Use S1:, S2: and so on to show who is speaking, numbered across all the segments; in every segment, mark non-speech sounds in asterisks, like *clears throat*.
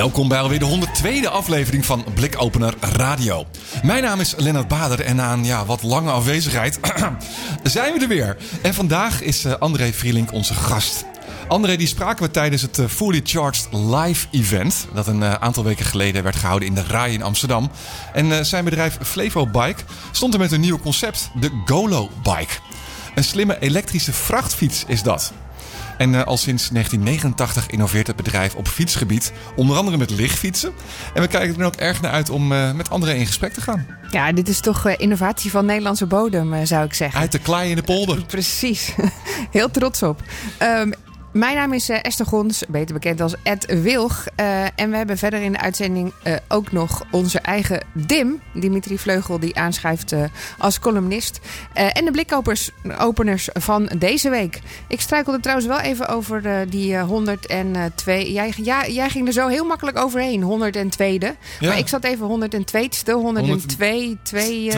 S1: Welkom bij alweer de 102e aflevering van Blikopener Radio. Mijn naam is Lennart Bader en na een ja, wat lange afwezigheid *clears throat* zijn we er weer. En vandaag is uh, André Vrielink onze gast. André die spraken we tijdens het uh, Fully Charged Live event... dat een uh, aantal weken geleden werd gehouden in de RAI in Amsterdam. En zijn bedrijf Flevo Bike stond er met een nieuw concept, de Golo Bike. Een slimme elektrische vrachtfiets is dat. En uh, al sinds 1989 innoveert het bedrijf op fietsgebied. Onder andere met lichtfietsen. En we kijken er ook erg naar uit om uh, met anderen in gesprek te gaan.
S2: Ja, dit is toch uh, innovatie van Nederlandse bodem, zou ik zeggen.
S1: Uit de klei in de polder. *laughs*
S2: precies. Heel trots op. Um, mijn naam is uh, Esther Gons, beter bekend als Ed Wilg. Uh, en we hebben verder in de uitzending uh, ook nog onze eigen Dim, Dimitri Vleugel, die aanschuift als columnist. en de blikopeners van deze week. Ik struikelde trouwens wel even over die 102. Jij, ja, jij ging er zo heel makkelijk overheen, 102e. Ja. Maar ik zat even 102ste, 102, 2,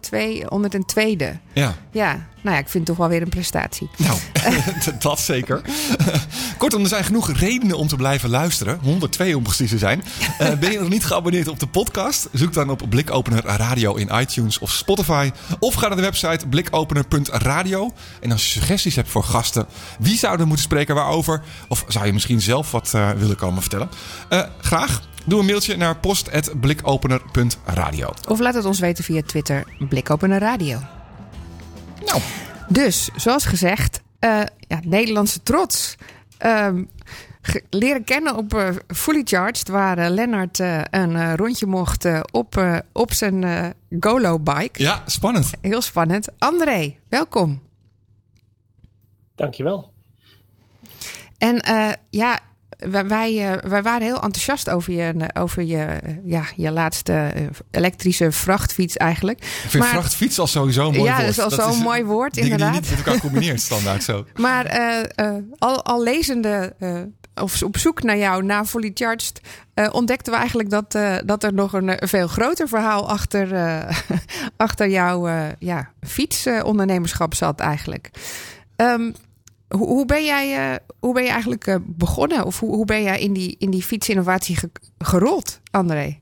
S2: 2, 102e.
S1: Ja.
S2: Ja. Nou ja, ik vind het toch wel weer een prestatie.
S1: Nou, *laughs* dat zeker. *laughs* Kortom, er zijn genoeg redenen om te blijven luisteren. 102 om precies te zijn. Uh, ben je nog niet geabonneerd op de podcast? Zoek dan op Blikopener Radio in iTunes of Spotify. Of ga naar de website blikopener.radio. En als je suggesties hebt voor gasten, wie zouden moeten spreken waarover? Of zou je misschien zelf wat uh, willen komen vertellen? Uh, graag. Doe een mailtje naar post.blikopener.radio.
S2: Of laat het ons weten via Twitter, Blikopener Radio.
S1: Nou.
S2: Dus, zoals gezegd, uh, ja, Nederlandse trots. Um, leren kennen op uh, Fully Charged, waar uh, Lennart een rondje mocht op, op zijn Golo-bike.
S1: Ja, spannend.
S2: Heel spannend. André, welkom.
S3: Dankjewel.
S2: En ja, wij, wij, wij, waren heel enthousiast over je, over je, ja, je laatste elektrische vrachtfiets eigenlijk.
S1: Ik vind maar, vrachtfiets al sowieso een mooi
S2: ja,
S1: woord.
S2: Ja, dat is al zo'n mooi woord inderdaad.
S1: Die niet met elkaar combineert standaard zo. *laughs*
S2: Maar uh, uh, al, al lezende uh, of op zoek naar jou, na Fully Charged, ontdekten we eigenlijk dat, dat er nog een, een, veel groter verhaal achter, *laughs* achter jouw ja, fietsondernemerschap zat eigenlijk. Um, hoe, hoe, ben jij, uh, hoe ben je eigenlijk uh, begonnen? Of hoe, hoe ben jij in die, in die fietsinnovatie ge gerold, André?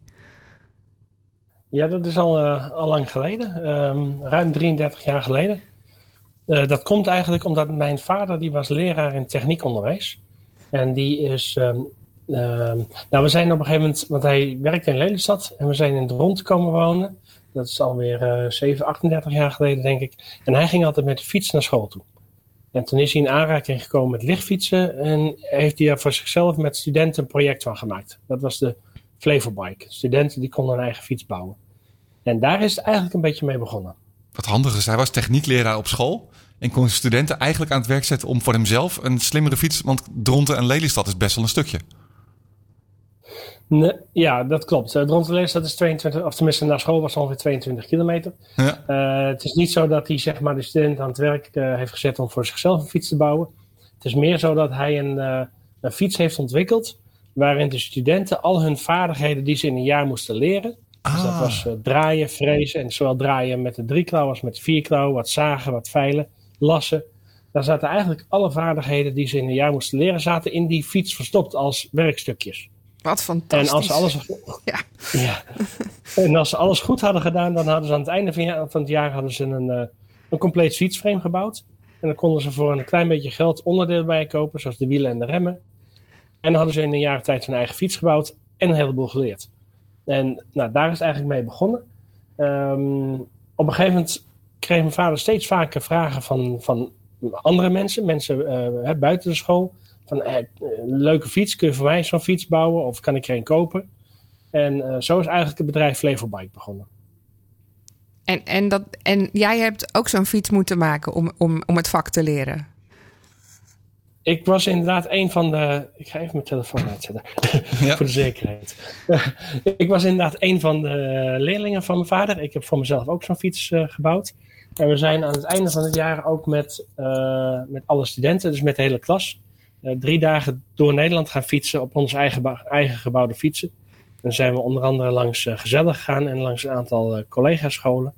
S3: Ja, dat is al, uh, al lang geleden. Um, ruim 33 jaar geleden. dat komt eigenlijk omdat mijn vader die was leraar in techniekonderwijs. En die is... Um, um, nou, we zijn op een gegeven moment... Want hij werkte in Lelystad. En we zijn in Dront komen wonen. Dat is alweer 7, 38 jaar geleden, denk ik. En hij ging altijd met de fiets naar school toe. En toen is hij in aanraking gekomen met lichtfietsen en heeft hij er voor zichzelf met studenten een project van gemaakt. Dat was de Flevobike. Studenten die konden een eigen fiets bouwen. En daar is het eigenlijk een beetje mee begonnen.
S1: Wat handig is, hij was techniekleraar op school en kon studenten eigenlijk aan het werk zetten om voor hemzelf een slimmere fiets, want Dronten en Lelystad is best wel een stukje.
S3: Nee, ja, dat klopt. Uh, Dronten dat is 22, of tenminste naar school was het ongeveer 22 kilometer.
S1: Ja.
S3: Uh, het is niet zo dat hij zeg maar, de student aan het werk uh, heeft gezet om voor zichzelf een fiets te bouwen. Het is meer zo dat hij een, een fiets heeft ontwikkeld waarin de studenten al hun vaardigheden die ze in een jaar moesten leren.
S1: Ah.
S3: Dus dat was draaien, frezen en zowel draaien met de drieklauw als met de vierklauw, wat zagen, wat veilen, lassen. Daar zaten eigenlijk alle vaardigheden die ze in een jaar moesten leren, zaten in die fiets verstopt als werkstukjes.
S2: Wat fantastisch.
S3: En als ze alles,
S2: ja.
S3: Ja. en als ze alles goed hadden gedaan, dan hadden ze aan het einde van het jaar hadden ze een, uh, een compleet fietsframe gebouwd. En dan konden ze voor een klein beetje geld onderdelen bij kopen, zoals de wielen en de remmen. En dan hadden ze in een jaar tijd hun eigen fiets gebouwd en een heleboel geleerd. En nou, daar is het eigenlijk mee begonnen. Um, op een gegeven moment kreeg mijn vader steeds vaker vragen van, van andere mensen, mensen uh, buiten de school van eh, leuke fiets, kun je voor mij zo'n fiets bouwen of kan ik er een kopen? En uh, zo is eigenlijk het bedrijf Flevobike begonnen.
S2: En, en, dat, en jij hebt ook zo'n fiets moeten maken om, om, om het vak te leren?
S3: ik was inderdaad een van de. Ik ga even mijn telefoon uitzetten. *laughs*
S1: Ja.
S3: voor de zekerheid. *laughs* ik was inderdaad een van de leerlingen van mijn vader. Ik heb voor mezelf ook zo'n fiets eh, gebouwd. En we zijn aan het einde van het jaar ook met, eh, met alle studenten, dus met de hele klas, eh, drie dagen door Nederland gaan fietsen op onze eigen, eigen gebouwde fietsen. Dan zijn we onder andere langs eh, Gezellig gegaan en langs een aantal eh collega-scholen.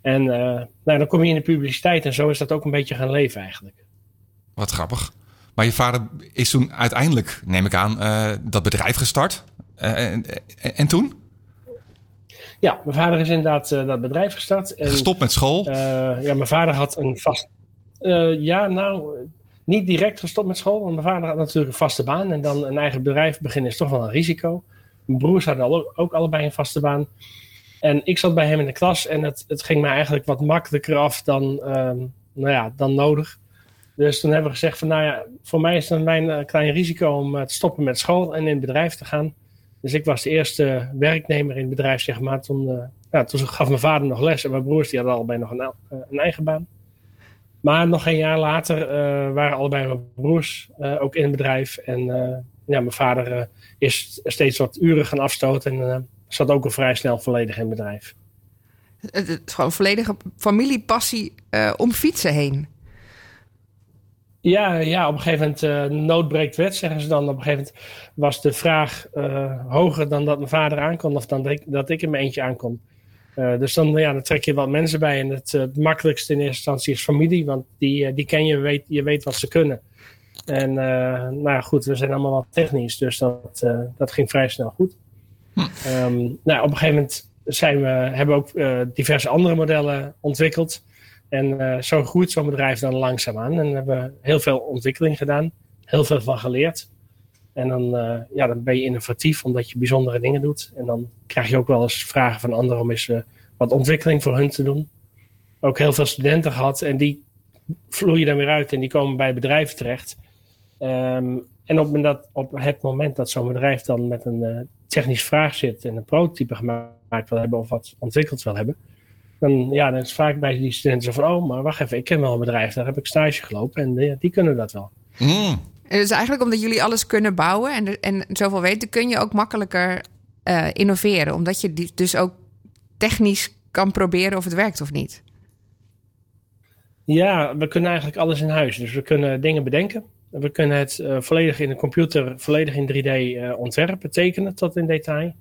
S3: En eh, nou, dan kom je in de publiciteit en zo is dat ook een beetje gaan leven eigenlijk.
S1: Wat grappig. Maar je vader is toen uiteindelijk, neem ik aan, eh, dat bedrijf gestart. Eh, en, en, en toen?
S3: Ja, mijn vader is inderdaad eh, dat bedrijf gestart. En,
S1: Gestopt met school.
S3: eh, ja, mijn vader had een vast. eh, ja, nou, eh, niet direct gestopt met school. Want mijn vader had natuurlijk een vaste baan. En dan een eigen bedrijf beginnen is toch wel een risico. Mijn broers hadden ook allebei een vaste baan. En ik zat bij hem in de klas. En het, het ging me eigenlijk wat makkelijker af dan, ehm, nou ja, dan nodig. Dus toen hebben we gezegd van, nou ja, voor mij is het een klein, eh, risico om eh, te stoppen met school en in het bedrijf te gaan. Dus ik was de eerste werknemer in het bedrijf, zeg maar. Toen, eh, toen gaf mijn vader nog les en mijn broers die hadden allebei nog een eigen baan. Maar nog een jaar later eh, waren allebei mijn broers eh, ook in het bedrijf. En eh, ja, mijn vader is steeds wat uren gaan afstoten en zat ook al vrij snel volledig in het bedrijf.
S2: Het, is gewoon volledige familiepassie om fietsen heen.
S3: Ja, ja, op een gegeven moment nood breekt wet, zeggen ze dan. Op een gegeven moment was de vraag hoger dan dat mijn vader aankon of dan dat ik, in mijn eentje aankon. Eh, dus dan, ja, dan trek je wat mensen bij. En het, het makkelijkste in eerste instantie is familie, want die, eh, die ken je, weet, je weet wat ze kunnen. En nou ja, goed, we zijn allemaal wat technisch, dus dat, dat ging vrij snel goed. Ehm, nou, op een gegeven moment zijn we, hebben we ook diverse andere modellen ontwikkeld. En zo groeit zo'n bedrijf dan langzaamaan. En we hebben heel veel ontwikkeling gedaan, heel veel van geleerd. En dan, eh, ja, dan ben je innovatief omdat je bijzondere dingen doet. En dan krijg je ook wel eens vragen van anderen om eens eh, wat ontwikkeling voor hun te doen. Ook heel veel studenten gehad en die vloeien dan weer uit en die komen bij bedrijven terecht. Ehm, en op, dat- op het moment dat zo'n bedrijf dan met een eh, technisch vraag zit en een prototype gemaakt wil hebben of wat ontwikkeld wil hebben, dan, ja, dan is vaak bij die studenten zo van, oh, maar wacht even, ik ken wel een bedrijf, daar heb ik stage gelopen en eh, die kunnen dat wel.
S1: Mm.
S2: En dus eigenlijk omdat jullie alles kunnen bouwen en, en zoveel weten, kun je ook makkelijker eh, innoveren. Omdat je die, dus ook technisch kan proberen of het werkt of niet.
S3: Ja, we kunnen eigenlijk alles in huis. Dus we kunnen dingen bedenken. We kunnen het eh, volledig in de computer, volledig in 3D eh, ontwerpen, tekenen tot in detail.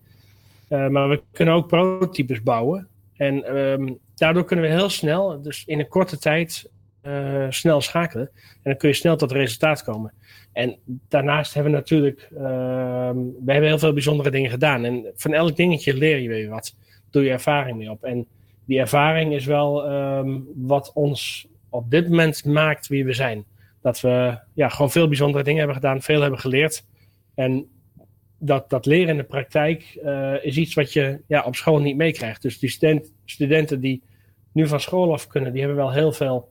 S3: Maar we kunnen ook prototypes bouwen. En ehm, daardoor kunnen we heel snel, dus in een korte tijd, eh, snel schakelen. En dan kun je snel tot resultaat komen. En daarnaast hebben we natuurlijk, ehm, we hebben heel veel bijzondere dingen gedaan. En van elk dingetje leer je weer wat. Doe je ervaring mee op. En die ervaring is wel ehm, wat ons op dit moment maakt wie we zijn. Dat we ja, gewoon veel bijzondere dingen hebben gedaan, veel hebben geleerd. En dat, dat leren in de praktijk eh, is iets wat je ja, op school niet meekrijgt. Dus die student, studenten die nu van school af kunnen, die hebben wel heel veel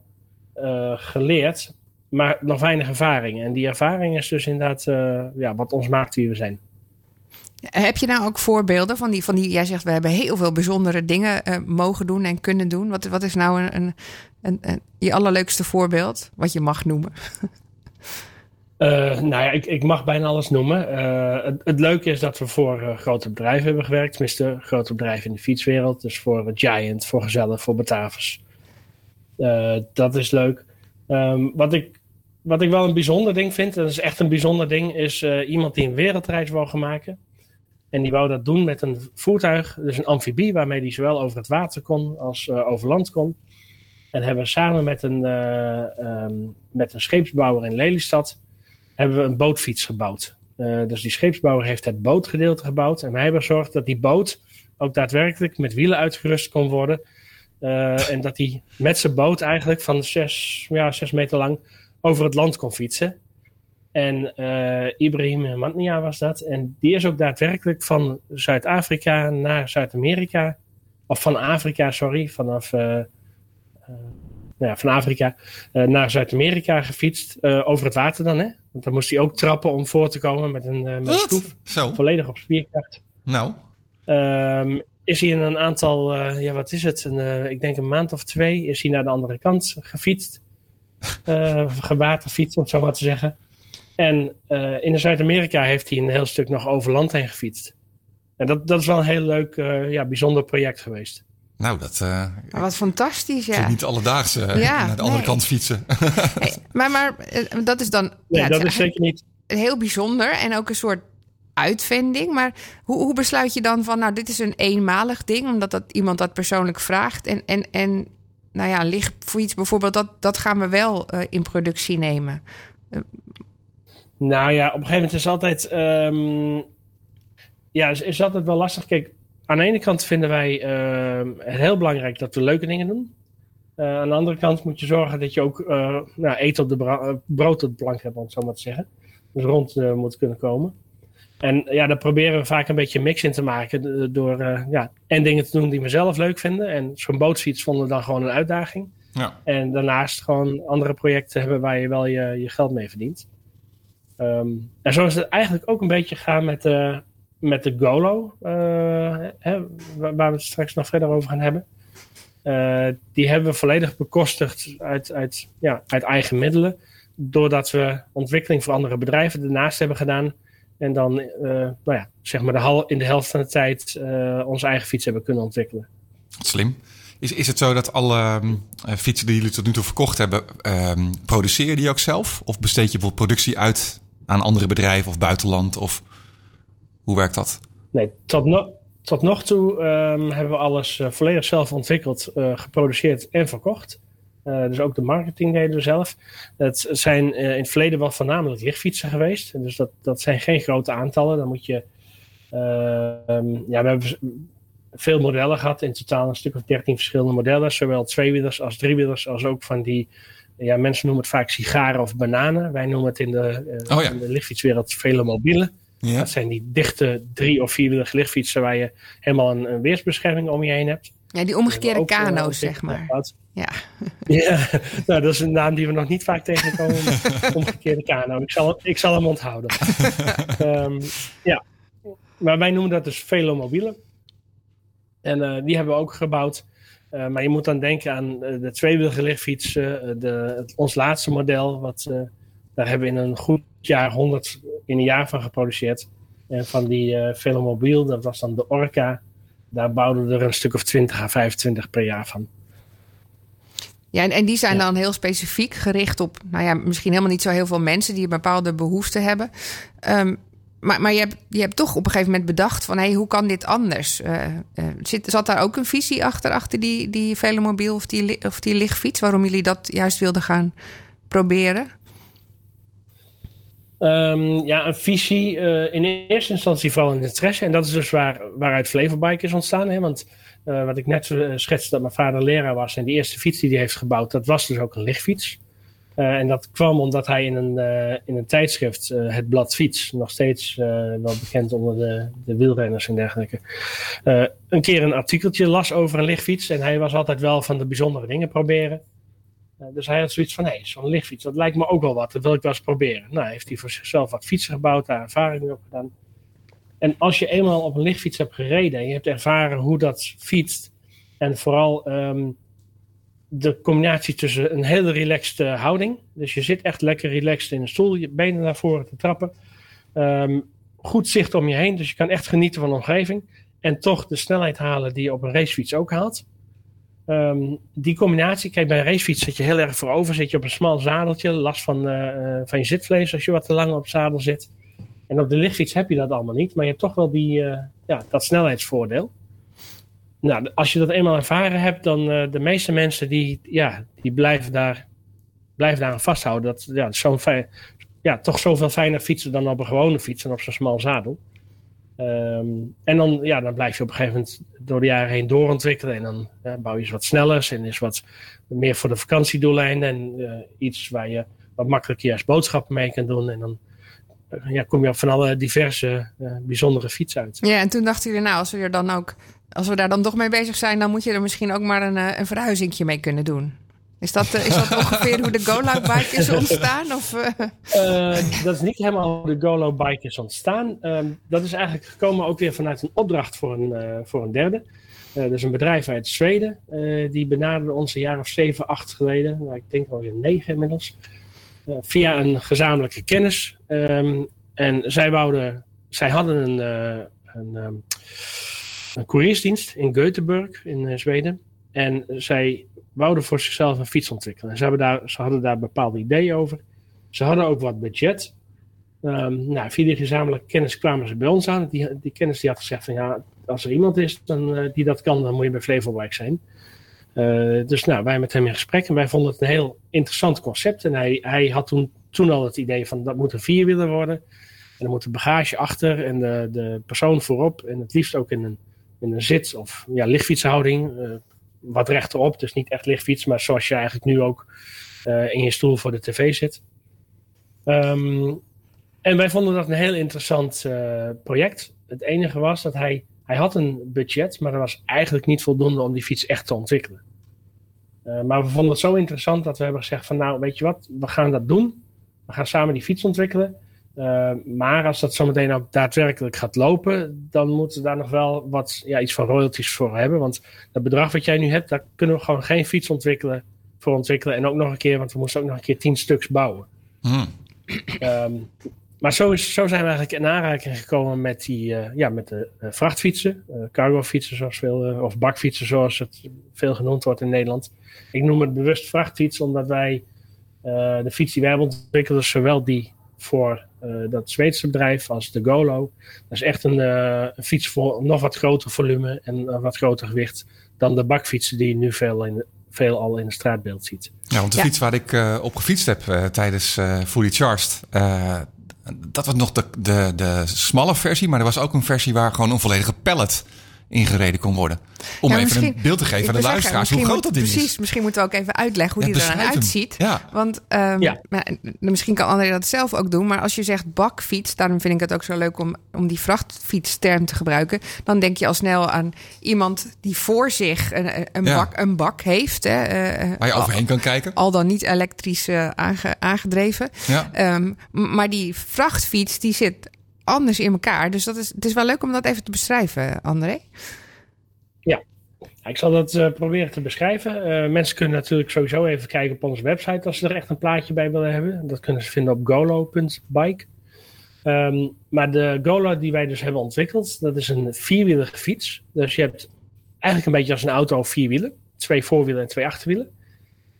S3: geleerd, maar nog weinig ervaring. En die ervaring is dus inderdaad eh, ja, wat ons maakt wie we zijn.
S2: Heb je nou ook voorbeelden van die, van die jij zegt we hebben heel veel bijzondere dingen eh, mogen doen en kunnen doen. Wat, wat is nou een, een, een, een- je allerleukste voorbeeld wat je mag noemen?
S3: Eh, nou ja, ik, ik mag bijna alles noemen. Eh, het, het leuke is dat we voor eh, grote bedrijven hebben gewerkt. Tenminste, grote bedrijven in de fietswereld. Dus voor eh, Giant, voor Gezellig, voor Batavus. Eh, dat is leuk. Ehm, wat, ik, wat ik wel een bijzonder ding vind, dat is echt een bijzonder ding, is eh, iemand die een wereldreis wou gaan maken. En die wou dat doen met een voertuig, dus een amfibie, waarmee die zowel over het water kon als eh, over land kon. En hebben we samen met een, ehm, met een scheepsbouwer in Lelystad hebben we een bootfiets gebouwd. Dus die scheepsbouwer heeft het bootgedeelte gebouwd. En wij hebben gezorgd dat die boot ook daadwerkelijk met wielen uitgerust kon worden. Eh, en dat hij met zijn boot eigenlijk van zes, ja, zes meter lang over het land kon fietsen. En eh, Ibrahim Matnia was dat. En die is ook daadwerkelijk van Zuid-Afrika naar Zuid-Amerika. Of van Afrika, sorry. Vanaf eh, nou ja, van Afrika naar Zuid-Amerika gefietst. over het water dan, hè? Want dan moest hij ook trappen om voor te komen met een, met een stoef.
S1: Zo.
S3: Volledig op spierkracht.
S1: Nou.
S3: Ehm, is hij in een aantal, eh, ja wat is het, een, eh, ik denk een maand of twee, is hij naar de andere kant gefietst. *laughs* uh, fiets, om het zo maar te zeggen. En uh, in Zuid-Amerika heeft hij een heel stuk nog over land heen gefietst. En dat, dat is wel een heel leuk, uh, ja, bijzonder project geweest.
S1: Nou, dat.
S2: Uh, wat fantastisch, ja.
S1: Niet alledaags ja, naar de andere nee. kant fietsen. *laughs*
S2: hey, maar maar dat is dan.
S3: Nee, ja, dat is zeker niet.
S2: Heel bijzonder en ook een soort uitvinding. Maar hoe, hoe besluit je dan van, nou, dit is een eenmalig ding, omdat dat, iemand dat persoonlijk vraagt. En, en, en nou ja, lichtfiets bijvoorbeeld, dat, dat gaan we wel uh, in productie nemen. Uh,
S3: nou ja, op een gegeven moment is altijd. Um, ja, is, altijd wel lastig. Kijk, aan de ene kant vinden wij uh, het heel belangrijk dat we leuke dingen doen. Aan de andere kant moet je zorgen dat je ook nou, eten op de brood op de plank hebt, om het zo maar te zeggen. Dus rond moet kunnen komen. En ja, daar proberen we vaak een beetje een mix in te maken. Door uh, ja, en dingen te doen die we zelf leuk vinden. En zo'n bootfiets vonden we dan gewoon een uitdaging. Ja. En daarnaast gewoon andere projecten hebben waar je wel je, je geld mee verdient. Um, en zo is het eigenlijk ook een beetje gaan met, uh, met de Golo. Uh, hè, waar we het straks nog verder over gaan hebben. die hebben we volledig bekostigd uit, uit, ja, uit eigen middelen. Doordat we ontwikkeling voor andere bedrijven ernaast hebben gedaan en dan, uh, nou ja, zeg maar de hal, in de helft van de tijd uh, onze eigen fiets hebben kunnen ontwikkelen.
S1: Slim. Is, is het zo dat alle um, fietsen die jullie tot nu toe verkocht hebben, um, produceer die ook zelf? Of besteed je bijvoorbeeld productie uit aan andere bedrijven of buitenland? Of hoe werkt dat?
S3: Nee, tot, no tot nog toe um, hebben we alles uh, volledig zelf ontwikkeld, uh, geproduceerd en verkocht. Uh, dus ook de marketing deden we zelf. Het zijn uh, in het verleden wel voornamelijk lichtfietsen geweest. Dus dat, dat zijn geen grote aantallen. Dan moet je. Uh, um, ja, we hebben veel modellen gehad. In totaal een stuk of dertien verschillende modellen. Zowel tweewielers als driewielers. Als ook van die. Ja, mensen noemen het vaak sigaren of bananen. Wij noemen het in de, oh, ja. in de lichtfietswereld velomobielen. Ja. Dat zijn die dichte drie- of vierwielige lichtfietsen waar je helemaal een, een weersbescherming om je heen hebt.
S2: Ja, die omgekeerde kano's, zeg maar.
S3: Ja. *laughs* ja, nou, dat is een naam die we nog niet vaak tegenkomen. *laughs* omgekeerde kano. Ik zal, ik zal hem onthouden. um, *laughs* ja, maar wij noemen dat dus velomobielen. En uh, die hebben we ook gebouwd. Uh, maar je moet dan denken aan uh, de tweewielige lichtfiets. de, het, ons laatste model. Wat, daar hebben we in een goed jaar 100 in een jaar van geproduceerd. En van die velomobiel, dat was dan de Orca daar bouwden we er een stuk of 20 à 25 per jaar van.
S2: Ja, en, en die zijn dan heel specifiek gericht op, nou ja, misschien helemaal niet zo heel veel mensen die een bepaalde behoeften hebben. Um, maar maar je, hebt, je hebt toch op een gegeven moment bedacht van, hé, hey, hoe kan dit anders? Uh, uh, zit, zat daar ook een visie achter, achter die, die velomobiel of die, of die lichtfiets, waarom jullie dat juist wilden gaan proberen?
S3: Um, ja, een visie uh, in eerste instantie vooral een interesse. En dat is dus waar, waaruit Flevobike is ontstaan. Hè? Want uh, wat ik net uh, schetste dat mijn vader leraar was. En die eerste fiets die hij heeft gebouwd, dat was dus ook een lichtfiets. en dat kwam omdat hij in een, in een tijdschrift, het blad Fiets, nog steeds wel bekend onder de, de wielrenners en dergelijke, een keer een artikeltje las over een lichtfiets. En hij was altijd wel van de bijzondere dingen proberen. Uh, dus hij had zoiets van, hé, hey, zo'n lichtfiets, dat lijkt me ook wel wat. Dat wil ik wel eens proberen. Nou, heeft hij voor zichzelf wat fietsen gebouwd, daar ervaring mee opgedaan. En als je eenmaal op een lichtfiets hebt gereden en je hebt ervaren hoe dat fietst, en vooral um, de combinatie tussen een hele relaxed houding, dus je zit echt lekker relaxed in een stoel, je benen naar voren te trappen, um, goed zicht om je heen, dus je kan echt genieten van de omgeving, en toch de snelheid halen die je op een racefiets ook haalt. Um, die combinatie, kijk bij een racefiets zit je heel erg voorover, zit je op een smal zadeltje, last van, uh, van je zitvlees als je wat te lang op zadel zit. En op de lichtfiets heb je dat allemaal niet, maar je hebt toch wel die, uh, ja, dat snelheidsvoordeel. Nou, als je dat eenmaal ervaren hebt, dan uh, de meeste mensen die, ja, die blijven, daar, blijven daar aan vasthouden. Dat ja, zo'n ja, toch zoveel fijner fietsen dan op een gewone fiets en op zo'n smal zadel. Um, en dan, ja, dan blijf je op een gegeven moment door de jaren heen doorontwikkelen. En dan bouw je eens wat sneller en is wat meer voor de vakantiedoeleinden. En uh, iets waar je wat makkelijker juist boodschappen mee kan doen. En dan uh, ja, kom je op van alle diverse uh, bijzondere fietsen uit.
S2: Ja, en toen dachten jullie, nou, als we er dan ook, als we daar dan toch mee bezig zijn, dan moet je er misschien ook maar een, een verhuizingje mee kunnen doen. Is dat, is dat ongeveer hoe de Golo Bike is ontstaan? Of,
S3: uh? dat is niet helemaal hoe de Golo Bike is ontstaan. Uh, dat is eigenlijk gekomen ook weer vanuit een opdracht voor een, voor een derde. dus een bedrijf uit Zweden. die benaderde ons een jaar of zeven, acht geleden. Nou, ik denk alweer negen inmiddels. via een gezamenlijke kennis. Ehm, en zij, wouden, zij hadden een, een, ehm, een couriersdienst in Göteborg in Zweden. En zij wouden voor zichzelf een fiets ontwikkelen. Ze, daar, ze hadden daar bepaalde ideeën over. Ze hadden ook wat budget. Um, nou, via die gezamenlijke kennis kwamen ze bij ons aan. Die, die kennis die had gezegd van ja, als er iemand is dan, uh, die dat kan, dan moet je bij Flevolwijk zijn. Uh, dus nou, wij met hem in gesprek en wij vonden het een heel interessant concept. En hij, had toen, toen al het idee van dat moet een vierwieler worden. En dan moet de bagage achter en de, de persoon voorop. En het liefst ook in een, in een zit- of ja, lichtfietshouding. Uh, wat rechterop, dus niet echt lichtfiets, maar zoals je eigenlijk nu ook in je stoel voor de tv zit. Um, en wij vonden dat een heel interessant uh, project. Het enige was dat hij, hij had een budget, maar dat was eigenlijk niet voldoende om die fiets echt te ontwikkelen. Uh, maar we vonden het zo interessant dat we hebben gezegd van nou weet je wat, we gaan dat doen. We gaan samen die fiets ontwikkelen. Uh, maar als dat zometeen ook daadwerkelijk gaat lopen, dan moeten we daar nog wel wat, ja, iets van royalties voor hebben. Want dat bedrag wat jij nu hebt, daar kunnen we gewoon geen fiets ontwikkelen voor ontwikkelen. En ook nog een keer, want we moesten ook nog een keer tien stuks bouwen. Hmm. Um, maar zo, is, zo zijn we eigenlijk in aanraking gekomen met, die, uh, ja, met de uh, vrachtfietsen, cargofietsen zoals veel, of bakfietsen zoals het veel genoemd wordt in Nederland. Ik noem het bewust vrachtfiets omdat wij de fiets die wij hebben ontwikkeld, dus zowel die voor dat Zweedse bedrijf als de Golo, dat is echt een, een fiets voor nog wat groter volume en een wat groter gewicht dan de bakfietsen die je nu veel in, veel al in het straatbeeld ziet.
S1: Ja, want de fiets waar ik uh, op gefietst heb uh, tijdens uh, Fully Charged, dat was nog de, de, de smalle versie, maar er was ook een versie waar gewoon een volledige pallet ingereden kon worden. Om even een beeld te geven aan de luisteraars hoe groot dat ding
S2: precies, is. Precies, misschien moeten we ook even uitleggen hoe ja, die er dan uitziet.
S1: Ja.
S2: Want um, ja. misschien kan André dat zelf ook doen. Maar als je zegt bakfiets, daarom vind ik het ook zo leuk om, om die vrachtfietsterm te gebruiken. Dan denk je al snel aan iemand die voor zich een, een, bak, een bak heeft. Hè,
S1: uh, Waar je overheen
S2: al,
S1: kan kijken.
S2: Al dan niet elektrisch uh, aange, aangedreven.
S1: Ja.
S2: Um, maar die vrachtfiets die zit anders in elkaar. Dus dat is, het is wel leuk om dat even te beschrijven, André.
S3: Ja, ik zal dat uh, proberen te beschrijven. Uh, mensen kunnen natuurlijk sowieso even kijken op onze website als ze er echt een plaatje bij willen hebben. Dat kunnen ze vinden op golo.bike. Um, maar de Golo die wij dus hebben ontwikkeld, dat is een vierwielige fiets. Dus je hebt eigenlijk een beetje als een auto vier wielen. Twee voorwielen en twee achterwielen.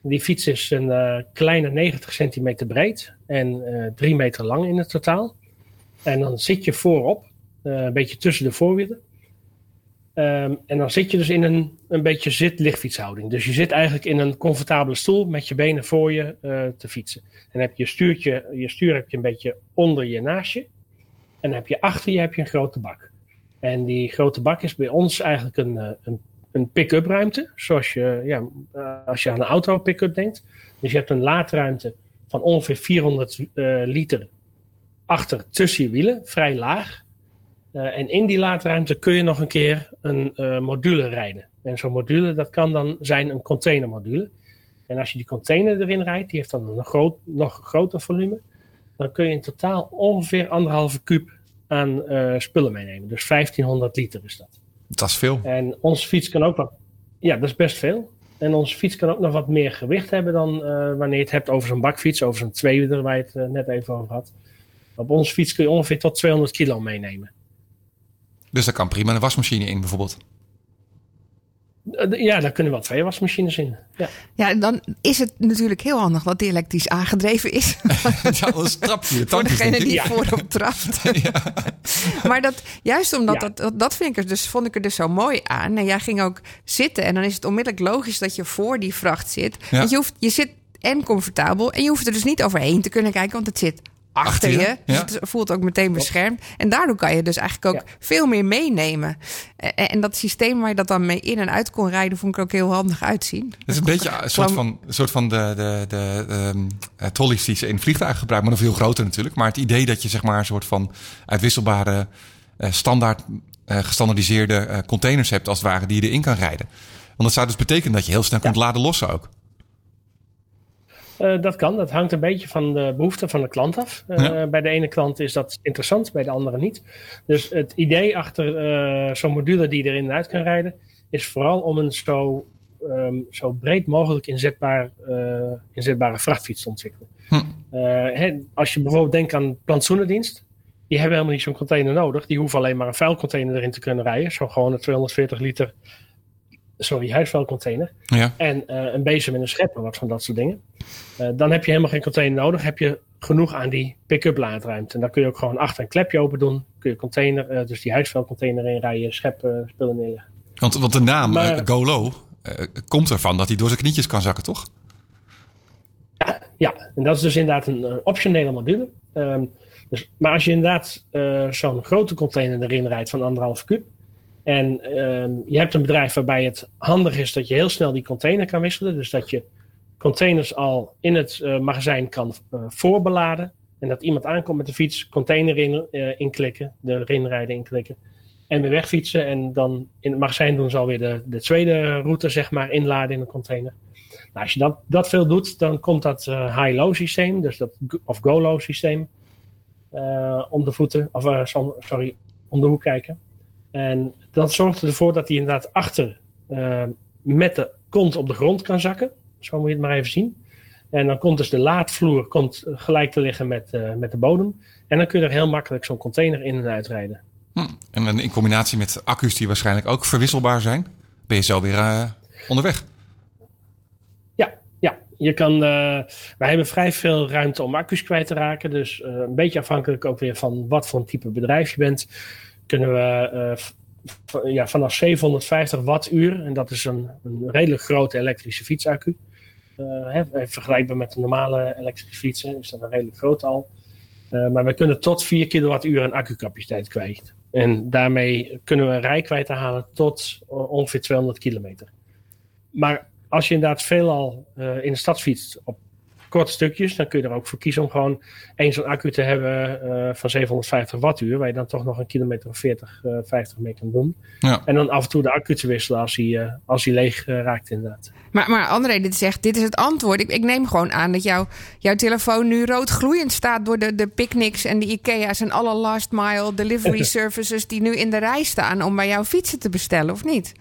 S3: Die fiets is een uh, kleine 90 centimeter breed en 3 meter lang in het totaal. En dan zit je voorop, uh, een beetje tussen de voorwielen. Um, en dan zit je dus in een, een beetje zit-lichtfietshouding. Dus je zit eigenlijk in een comfortabele stoel met je benen voor je uh, te fietsen. En heb je stuurtje, je stuur heb je een beetje onder je naastje. En heb je achter je heb je een grote bak. En die grote bak is bij ons eigenlijk een, uh, een, een pick-up ruimte. Zoals je, ja, als je aan een auto pick-up denkt. Dus je hebt een laadruimte van ongeveer 400 liter achter tussen je wielen, vrij laag. Uh, en in die laadruimte kun je nog een keer een uh, module rijden. En zo'n module, dat kan dan zijn een containermodule. En als je die container erin rijdt, die heeft dan een groot, nog groter volume. Dan kun je in totaal ongeveer anderhalve kuub aan uh, spullen meenemen. Dus 1500 liter is dat.
S1: Dat is veel.
S3: En onze fiets kan ook wat... Ja, dat is best veel. En onze fiets kan ook nog wat meer gewicht hebben dan wanneer je het hebt over zo'n bakfiets. Over zo'n tweewieler waar je het net even over had. Op onze fiets kun je ongeveer tot 200 kilo meenemen.
S1: Dus daar kan prima een wasmachine in bijvoorbeeld?
S3: Ja, daar kunnen wel twee wasmachines in. Ja.
S2: ja, dan is het natuurlijk heel handig dat die elektrisch aangedreven is. *laughs*
S1: ja, anders trap je
S2: Voor degene die ja. voorop trapt. *laughs* ja. maar dat, juist omdat ja. dat, dat vind ik er dus, vond ik er dus zo mooi aan. En jij ging ook zitten en dan is het onmiddellijk logisch dat je voor die vracht zit. Want je, hoeft, je zit en comfortabel en je hoeft er dus niet overheen te kunnen kijken, want het zit achter, je. Dus het voelt ook meteen beschermd. En daardoor kan je dus eigenlijk ook veel meer meenemen. En dat systeem waar je dat dan mee in en uit kon rijden, vond ik ook heel handig uitzien.
S1: Het is een beetje een soort van, een soort van de, de, de, de trolleys die ze in vliegtuigen gebruiken, maar nog veel groter natuurlijk. Maar het idee dat je zeg maar een soort van uitwisselbare, standaard gestandardiseerde containers hebt, als het ware, die je erin kan rijden. Want dat zou dus betekenen dat je heel snel kunt laden lossen ook.
S3: Uh, dat kan. Dat hangt een beetje van de behoeften van de klant af. Uh, ja. Bij de ene klant is dat interessant, bij de andere niet. Dus het idee achter uh, zo'n module die je erin en uit kan rijden, is vooral om een zo, ehm, zo breed mogelijk inzetbaar, inzetbare vrachtfiets te ontwikkelen. Hm. Hè, als je bijvoorbeeld denkt aan plantsoenendienst, die hebben helemaal niet zo'n container nodig. Die hoeven alleen maar een vuilcontainer erin te kunnen rijden. Zo gewoon een 240 liter sorry, huisvuilcontainer. Ja. En uh, een bezem en een schepper, wat van dat soort dingen. Uh, dan heb je helemaal geen container nodig. Heb je genoeg aan die pick-up laadruimte. En dan kun je ook gewoon achter een klepje open doen. Kun je container, uh, dus die huisvuilcontainer in rijden, scheppen, spullen neer.
S1: Want, want de naam maar, Golo komt ervan dat hij door zijn knietjes kan zakken, toch?
S3: Ja, ja. en dat is dus inderdaad een optionele module. Um, dus, maar als je inderdaad zo'n grote container erin rijdt van anderhalf kub en ehm, je hebt een bedrijf waarbij het handig is dat je heel snel die container kan wisselen. Dus dat je containers al in het uh, magazijn kan uh, voorbeladen. En dat iemand aankomt met de fiets, container in, uh, inklikken, erin rijden inklikken. En weer wegfietsen. En dan in het magazijn doen ze alweer de, de tweede route, zeg maar, inladen in een container. Nou, als je dat, dat veel doet, dan komt dat high-low systeem, dus dat, of go-low systeem, om de voeten, of sorry, om de hoek kijken. En dat zorgt ervoor dat hij inderdaad achter uh, met de kont op de grond kan zakken. Zo moet je het maar even zien. En dan komt dus de laadvloer komt gelijk te liggen met, uh, met de bodem. En dan kun je er heel makkelijk zo'n container in en uitrijden.
S1: Hm. En in combinatie met accu's die waarschijnlijk ook verwisselbaar zijn, ben je zo weer uh, onderweg.
S3: Ja, ja. Je kan, wij hebben vrij veel ruimte om accu's kwijt te raken. Dus een beetje afhankelijk ook weer van wat voor een type bedrijf je bent kunnen we uh, ja, vanaf 750 wattuur, en dat is een, een redelijk grote elektrische fietsaccu. Uh, hè, vergelijkbaar met de normale elektrische fietsen is dat een redelijk groot al. Uh, maar we kunnen tot 4 kilowattuur aan accucapaciteit kwijt. En daarmee kunnen we een rijkwijde halen tot ongeveer 200 kilometer. Maar als je inderdaad veelal in de stad fietst op korte stukjes. Dan kun je er ook voor kiezen om gewoon één zo'n accu te hebben uh, van 750 wattuur. Waar je dan toch nog een kilometer of 40, uh, 50 mee kan doen. Ja. En dan af en toe de accu te wisselen als hij, uh, als hij leeg eh, raakt inderdaad.
S2: Maar, maar André, dit zegt, dit is het antwoord. Ik, ik neem gewoon aan dat jouw jouw telefoon nu rood gloeiend staat door de, de picnics en de Ikea's en alle last mile delivery *laughs* services die nu in de rij staan om bij jou fietsen te bestellen, of niet?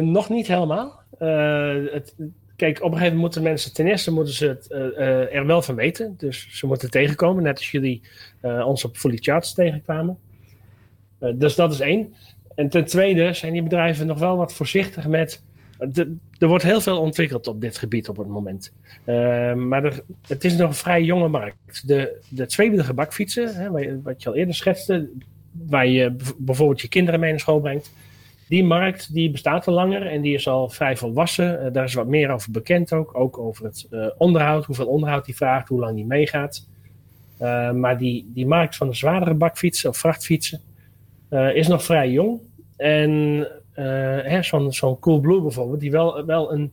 S3: nog niet helemaal. het, Kijk, op een gegeven moment moeten mensen ten eerste moeten ze het, uh, uh, er wel van weten. Dus ze moeten tegenkomen, net als jullie uh, ons op Fully Charts tegenkwamen. dus dat is één. En ten tweede zijn die bedrijven nog wel wat voorzichtig met. Er wordt heel veel ontwikkeld op dit gebied op het moment. maar er, het is nog een vrij jonge markt. De, de tweewielige bakfietsen, hè, wat je al eerder schetste, waar je bijvoorbeeld je kinderen mee naar school brengt die markt die bestaat al langer en die is al vrij volwassen. Uh, daar is wat meer over bekend ook. Ook over het uh, onderhoud, hoeveel onderhoud die vraagt, hoe lang die meegaat. Uh, maar die, die markt van de zwaardere bakfietsen of vrachtfietsen is nog vrij jong. En zo'n zo'n Coolblue bijvoorbeeld, die wel, wel een,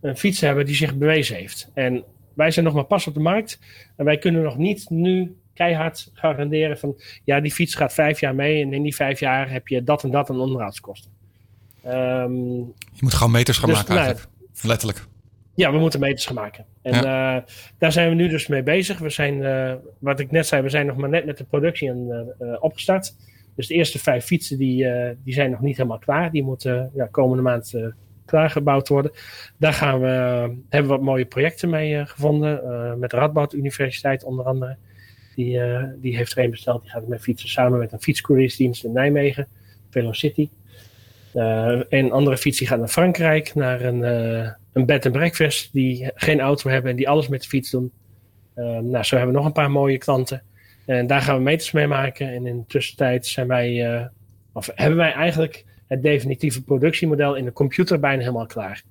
S3: een fiets hebben die zich bewezen heeft. En wij zijn nog maar pas op de markt. En wij kunnen nog niet nu keihard garanderen van ja, die fiets gaat vijf jaar mee en in die vijf jaar heb je dat en dat aan onderhoudskosten.
S1: Um, je moet gewoon meters gaan dus, maken nou, eigenlijk. Letterlijk.
S3: Ja, we moeten meters gaan maken. En ja. uh, daar zijn we nu dus mee bezig. We zijn, uh, wat ik net zei, we zijn nog maar net met de productie aan, uh, opgestart. Dus de eerste vijf fietsen die, die zijn nog niet helemaal klaar. Die moeten ja, komende maand klaargebouwd worden. Daar gaan we, hebben we wat mooie projecten mee gevonden. met de Radboud Universiteit onder andere. Die, uh, die heeft er een besteld. Die gaat met fietsen samen met een fietscouriersdienst in Nijmegen, Velocity. Uh, een andere fiets die gaat naar Frankrijk, naar een, uh, een bed and breakfast die geen auto hebben en die alles met de fiets doen. nou, zo hebben we nog een paar mooie klanten. En daar gaan we meters mee maken. En in de tussentijd zijn wij, of hebben wij eigenlijk het definitieve productiemodel in de computer bijna helemaal klaar.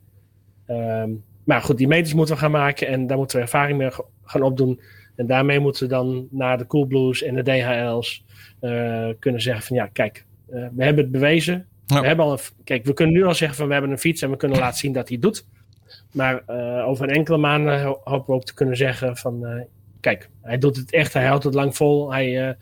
S3: Um, maar goed, die meters moeten we gaan maken en daar moeten we ervaring mee gaan opdoen. En daarmee moeten we dan naar de Coolblues en de DHL's uh, kunnen zeggen van ja, kijk, uh, we hebben het bewezen. Ja. We hebben al een, kijk, we kunnen nu al zeggen van we hebben een fiets en we kunnen laten zien dat hij het doet. Maar uh, over een enkele maanden hopen we ook te kunnen zeggen van kijk, hij doet het echt, hij houdt het lang vol. Hij, uh,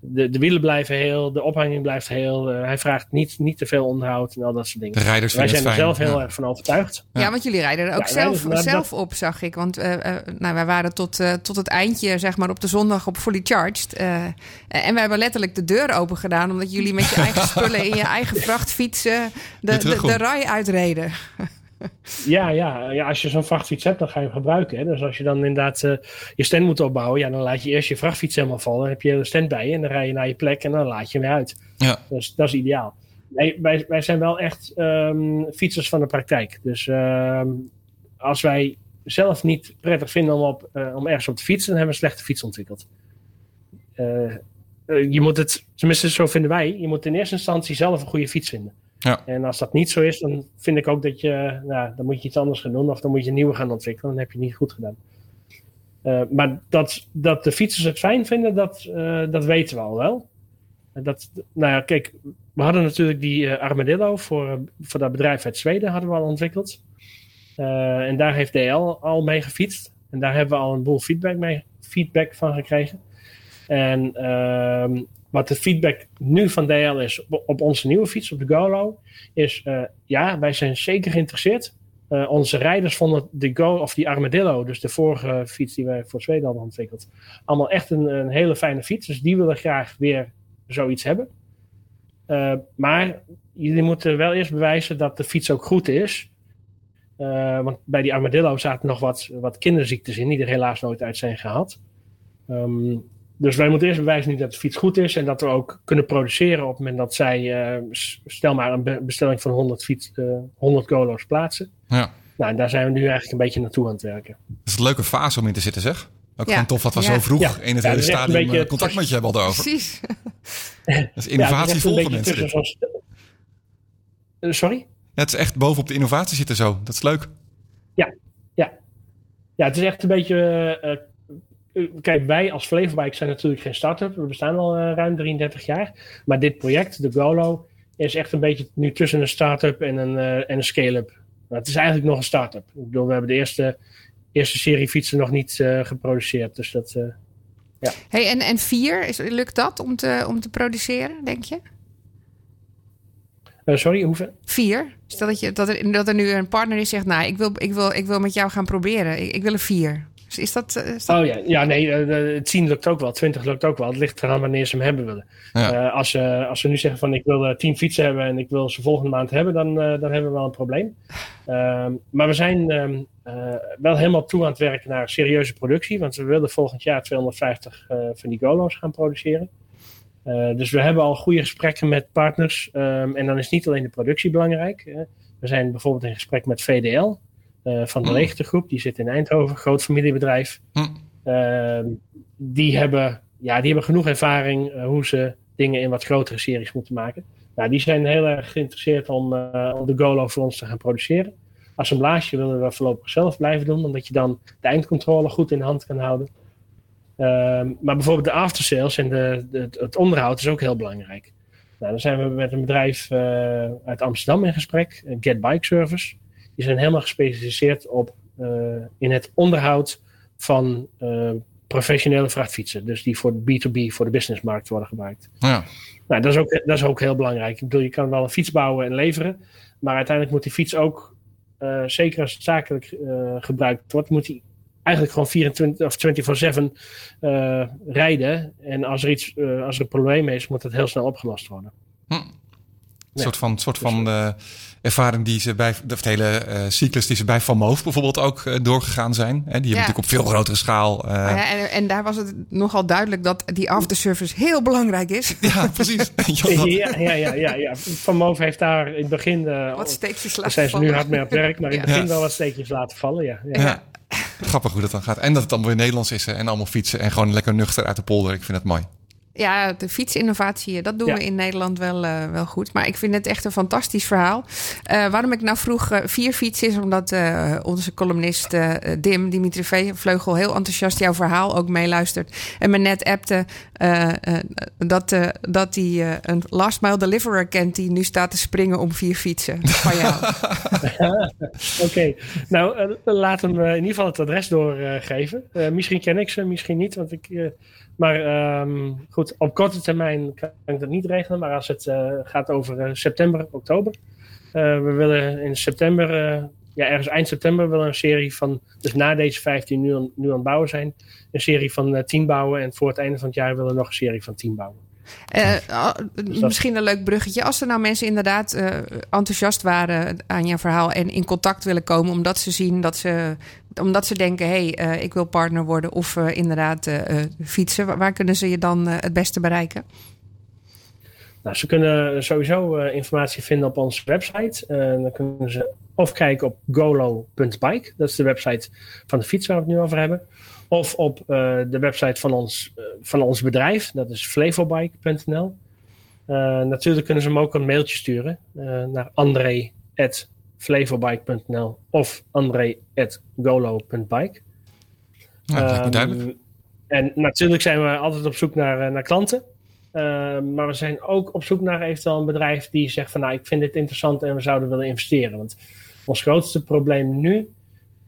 S3: de, de wielen blijven heel, de ophanging blijft heel. Uh, hij vraagt niet, niet te veel onderhoud en al dat soort dingen.
S1: De rijders
S3: Wij zijn er zelf heel
S1: ja.
S3: erg van overtuigd.
S2: Ja, want jullie rijden er ook
S3: Ja,
S2: zelf, op, zag ik. Want eh, eh, nou, wij waren tot, eh, tot het eindje, zeg maar, op de zondag op Fully Charged. Eh, en we hebben letterlijk de deur open gedaan... omdat jullie met je eigen *laughs* spullen in je eigen vrachtfietsen de, de, de rij uitreden.
S3: Ja, ja, ja, als je zo'n vrachtfiets hebt, dan ga je hem gebruiken. Hè. Dus als je dan inderdaad eh, je stand moet opbouwen, ja, dan laat je eerst je vrachtfiets helemaal vallen. Dan heb je de stand bij je en dan rij je naar je plek en dan laat je hem weer uit.
S1: Ja.
S3: Dus dat is ideaal. Nee, wij, wij zijn wel echt ehm, fietsers van de praktijk. Dus ehm, als wij zelf niet prettig vinden om, op, eh, om ergens op te fietsen, dan hebben we een slechte fiets ontwikkeld. Eh, je moet het, tenminste zo vinden wij, je moet in eerste instantie zelf een goede fiets vinden.
S1: Ja.
S3: En als dat niet zo is, dan vind ik ook dat je, nou, dan moet je iets anders gaan doen of dan moet je een nieuwe gaan ontwikkelen. Dan heb je niet goed gedaan. Eh, maar dat, dat de fietsers het fijn vinden, dat, eh, dat weten we al wel. Dat, nou ja, kijk, we hadden natuurlijk die eh, Armadillo voor, voor dat bedrijf uit Zweden hadden we al ontwikkeld. En daar heeft DL al mee gefietst. En daar hebben we al een boel feedback, mee, feedback van gekregen. En ehm, wat de feedback nu van DL is op, onze nieuwe fiets, op de Golo, is eh, ja, wij zijn zeker geïnteresseerd. Eh, onze rijders vonden de Go of die Armadillo, dus de vorige fiets die wij voor Zweden hadden ontwikkeld, allemaal echt een, een hele fijne fiets. Dus die willen graag weer zoiets hebben. Eh, maar jullie moeten wel eerst bewijzen dat de fiets ook goed is. Want bij die Armadillo zaten nog wat, wat kinderziektes in, die er helaas nooit uit zijn gehaald. Ehm, dus wij moeten eerst bewijzen nu dat de fiets goed is en dat we ook kunnen produceren op het moment dat zij, eh, stel maar, een be- bestelling van 100, fiets, eh 100 Golo's plaatsen.
S1: Ja.
S3: Nou, en daar zijn we nu eigenlijk een beetje naartoe aan het werken.
S1: Dat is een leuke fase om in te zitten, zeg. Ook
S2: Ja.
S1: gewoon tof dat we
S2: Ja.
S1: zo vroeg
S3: Ja.
S1: in het
S3: Ja,
S1: hele
S3: een
S1: stadium
S3: beetje-
S1: eh, contact met je hebben al over.
S2: Precies. *laughs*
S1: Dat is
S3: Ja,
S1: innovatie volgen mensen.
S3: Eh, sorry?
S1: Ja, het is echt bovenop de innovatie zitten zo. Dat is leuk.
S3: Ja, het is echt een beetje. Eh, kijk, wij als Flevorbike zijn natuurlijk geen start-up. We bestaan al eh, ruim 33 jaar. Maar dit project, de Golo, is echt een beetje nu tussen een start-up en een, eh, en een scale-up. Maar het is eigenlijk nog een start-up. Ik bedoel, we hebben de eerste, eerste serie fietsen nog niet geproduceerd. Dus dat. eh,
S2: Hey, en, en vier, is, lukt dat om te, om te produceren, denk je?
S3: sorry, hoeveel?
S2: Vier? Stel dat, je, dat, er, dat er nu een partner is zegt, nou, ik wil, ik wil, ik wil met jou gaan proberen. Ik, ik wil een vier. Dus is dat... eh, Is dat...
S3: Oh ja, ja nee, eh, het 10 lukt ook wel, 20 lukt ook wel. Het ligt eraan wanneer ze hem hebben willen.
S1: Ja.
S3: Eh, als, ze als ze nu zeggen van ik wil eh, 10 fietsen hebben en ik wil ze volgende maand hebben, dan, eh, dan hebben we wel een probleem. Ehm, maar we zijn ehm, eh, wel helemaal toe aan het werken naar serieuze productie, want we willen volgend jaar 250 eh, van die Golo's gaan produceren. Eh, dus we hebben al goede gesprekken met partners. ehm, en dan is niet alleen de productie belangrijk. we zijn bijvoorbeeld in gesprek met VDL eh, van de
S1: Hmm.
S3: Leegtegroep. Die zit in Eindhoven, groot familiebedrijf.
S1: Hm.
S3: Ehm, die, hebben, ja, die hebben genoeg ervaring eh, hoe ze dingen in wat grotere series moeten maken. Nou, die zijn heel erg geïnteresseerd om, eh, om de Golo voor ons te gaan produceren. Assemblage willen we voorlopig zelf blijven doen, omdat je dan de eindcontrole goed in de hand kan houden. Ehm, maar bijvoorbeeld de aftersales en de, de, het onderhoud is ook heel belangrijk. Nou, dan zijn we met een bedrijf uit Amsterdam in gesprek, Get Bike Service. Die zijn helemaal gespecialiseerd op, eh, in het onderhoud van eh, professionele vrachtfietsen. Dus die voor B2B, voor de businessmarkt worden gebruikt.
S1: Ja.
S3: Nou, dat is, ook, dat is ook heel belangrijk. Ik bedoel, je kan wel een fiets bouwen en leveren. Maar uiteindelijk moet die fiets ook, eh, zeker als het zakelijk gebruikt wordt, moet die eigenlijk gewoon 24 of 24-7 eh, rijden. En als er, iets, als er een probleem is, moet dat heel snel opgelost worden.
S1: Een soort van, soort van eh, ervaring die ze bij de, hele eh, cyclus die ze bij Van Moof bijvoorbeeld ook eh, doorgegaan zijn. Hè? Die hebben natuurlijk op veel grotere schaal. eh,
S2: Maar ja, en, en daar was het nogal duidelijk dat die afterservice heel belangrijk is. *laughs*
S1: ja, precies. *laughs* Ja, dat-
S3: Ja, ja, ja. Van Moof heeft daar in het begin. eh,
S2: Wat steekjes laten
S3: zijn ze nu
S2: vallen.
S3: hard mee aan het werk, maar in het
S1: Ja.
S3: begin wel wat steekjes laten vallen. Ja, ja.
S1: Ja. Grappig hoe dat dan gaat. En dat het allemaal weer Nederlands is hè, en allemaal fietsen en gewoon lekker nuchter uit de polder. Ik vind het mooi.
S2: Ja, de fietsinnovatie, dat doen
S3: Ja.
S2: we in Nederland wel, eh, wel goed. Maar ik vind het echt een fantastisch verhaal. Eh, waarom ik nou vroeg eh, vier fietsen is omdat eh, onze columnist eh, Dim, Dimitri Vleugel, heel enthousiast jouw verhaal ook meeluistert. En me net appte eh, eh, dat, eh, dat hij eh, een last mile deliverer kent die nu staat te springen om vier fietsen. Van jou. *laughs*
S3: Oké, nou eh, laat hem eh, in ieder geval het adres doorgeven. Eh, misschien ken ik ze, misschien niet. Want ik, eh, maar ehm, goed, op korte termijn kan ik dat niet regelen. Maar als het eh, gaat over eh, september, oktober. eh, we willen in september, ja ergens eind september, willen een serie van, dus na deze 15 nu aan, nu aan het bouwen zijn. Een serie van eh 10 bouwen. En voor het einde van het jaar willen we nog een serie van 10 bouwen.
S2: Eh, ah,
S3: dat-
S2: Misschien een leuk bruggetje. Als er nou mensen inderdaad eh, enthousiast waren aan jouw verhaal en in contact willen komen, omdat ze zien dat ze, omdat ze denken: hé, hey, eh, ik wil partner worden of inderdaad fietsen, waar, kunnen ze je dan het beste bereiken?
S3: Nou, ze kunnen sowieso informatie vinden op onze website. Dan kunnen ze of kijken op golo.bike. Dat is de website van de fiets waar we het nu over hebben. Of op eh, de website van ons, eh, van ons bedrijf. Dat is flevobike.nl. Eh, natuurlijk kunnen ze hem ook een mailtje sturen naar andre.flevobike.nl of andre.golo.bike.
S1: Ja,
S3: Ehm,
S1: duidelijk.
S3: En natuurlijk zijn we altijd op zoek naar, naar klanten. Ehm, maar we zijn ook op zoek naar eventueel een bedrijf die zegt van nou ik vind dit interessant en we zouden willen investeren. Want ons grootste probleem nu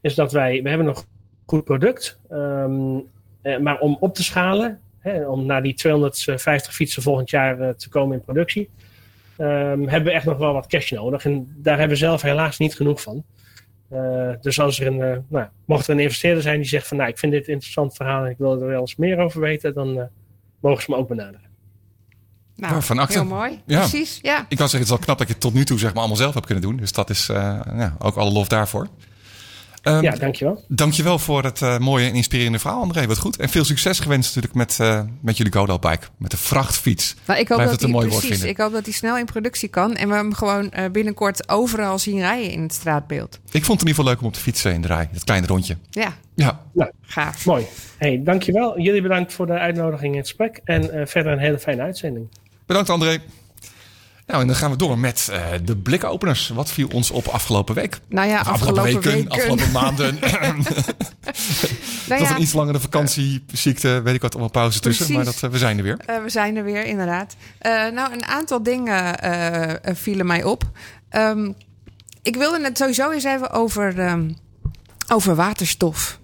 S3: is dat wij, we hebben nog goed product. ehm, eh, maar om op te schalen, hè, om naar die 250 fietsen volgend jaar eh, te komen in productie, ehm, hebben we echt nog wel wat cash nodig. En daar hebben we zelf helaas niet genoeg van. Eh, dus als er een, eh, nou, mocht er een investeerder zijn die zegt van nou ik vind dit een interessant verhaal en ik wil er wel eens meer over weten, dan eh, mogen ze me ook benaderen.
S2: Nou,
S1: Ja, van acte.
S2: heel mooi.
S1: Ja.
S2: Precies, ja.
S1: Ik kan zeggen, het is wel knap dat je het tot nu toe zeg maar, allemaal zelf hebt kunnen doen. Dus dat is eh, ja, ook alle lof daarvoor. Ehm,
S3: Ja, dankjewel.
S1: Dankjewel voor het eh, mooie en inspirerende verhaal, André. Wat goed. En veel succes gewenst natuurlijk met, eh, met jullie Godal Bike. Met de vrachtfiets.
S2: Nou, ik hoop
S1: Blijf
S2: dat
S1: het een
S2: hij
S1: mooi
S2: precies. Ik hoop dat hij snel in productie kan en we hem gewoon eh, binnenkort overal zien rijden in het straatbeeld.
S1: Ik vond het in ieder geval leuk om op de fiets in te rijden. Het kleine rondje.
S2: Ja,
S1: Ja,
S2: gaaf.
S3: Mooi. Hey, dankjewel. Jullie bedankt voor de uitnodiging in het gesprek. En eh, verder een hele fijne uitzending.
S1: bedankt André. Nou, en dan gaan we door met eh, de blikopeners. Wat viel ons op afgelopen week?
S2: Nou ja,
S1: Of
S2: afgelopen, weken.
S1: afgelopen maanden. *laughs* *laughs*
S2: Nou
S1: Dat
S2: ja,
S1: een iets langere vakantie, ziekte, weet ik wat, allemaal pauze tussen. Maar dat, eh, we zijn er weer.
S2: Eh, we zijn er weer, inderdaad. Nou, een aantal dingen vielen mij op. Ehm, ik wilde het sowieso eens even over, ehm, over waterstof.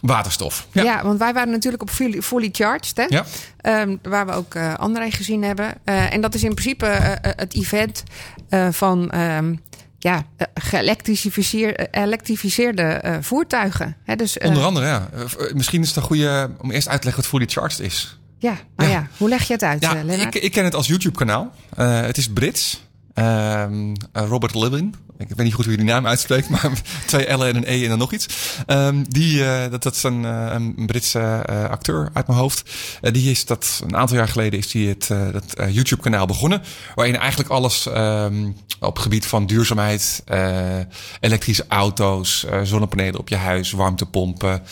S1: Waterstof.
S2: Ja.
S1: Ja.
S2: want wij waren natuurlijk op Fully, fully Charged, hè?
S1: Ja.
S2: Ehm, waar we ook eh André gezien hebben. Eh, en dat is in principe eh, het event eh, van ehm, ja, geëlektrificeer- elektrificeerde eh, voertuigen. Hè, dus, eh,
S1: Onder andere, ja. Misschien is het een goede om eerst uit te leggen wat fully charged is.
S2: ja, nou
S1: Ja.
S2: ja. hoe leg je het uit,
S1: Ja, ik, ik ken het als YouTube-kanaal. Eh, het is Brits. Ehm, eh, Robert Levin. Ik weet niet goed hoe je die naam uitspreekt, *laughs* maar twee L'en en een E en dan nog iets. Ehm, die, eh, dat, dat is een, eh, een Britse acteur uit mijn hoofd. Die is dat een aantal jaar geleden is die het dat, eh, YouTube-kanaal begonnen. Waarin eigenlijk alles ehm, op gebied van duurzaamheid, elektrische auto's, zonnepanelen op je huis, warmtepompen.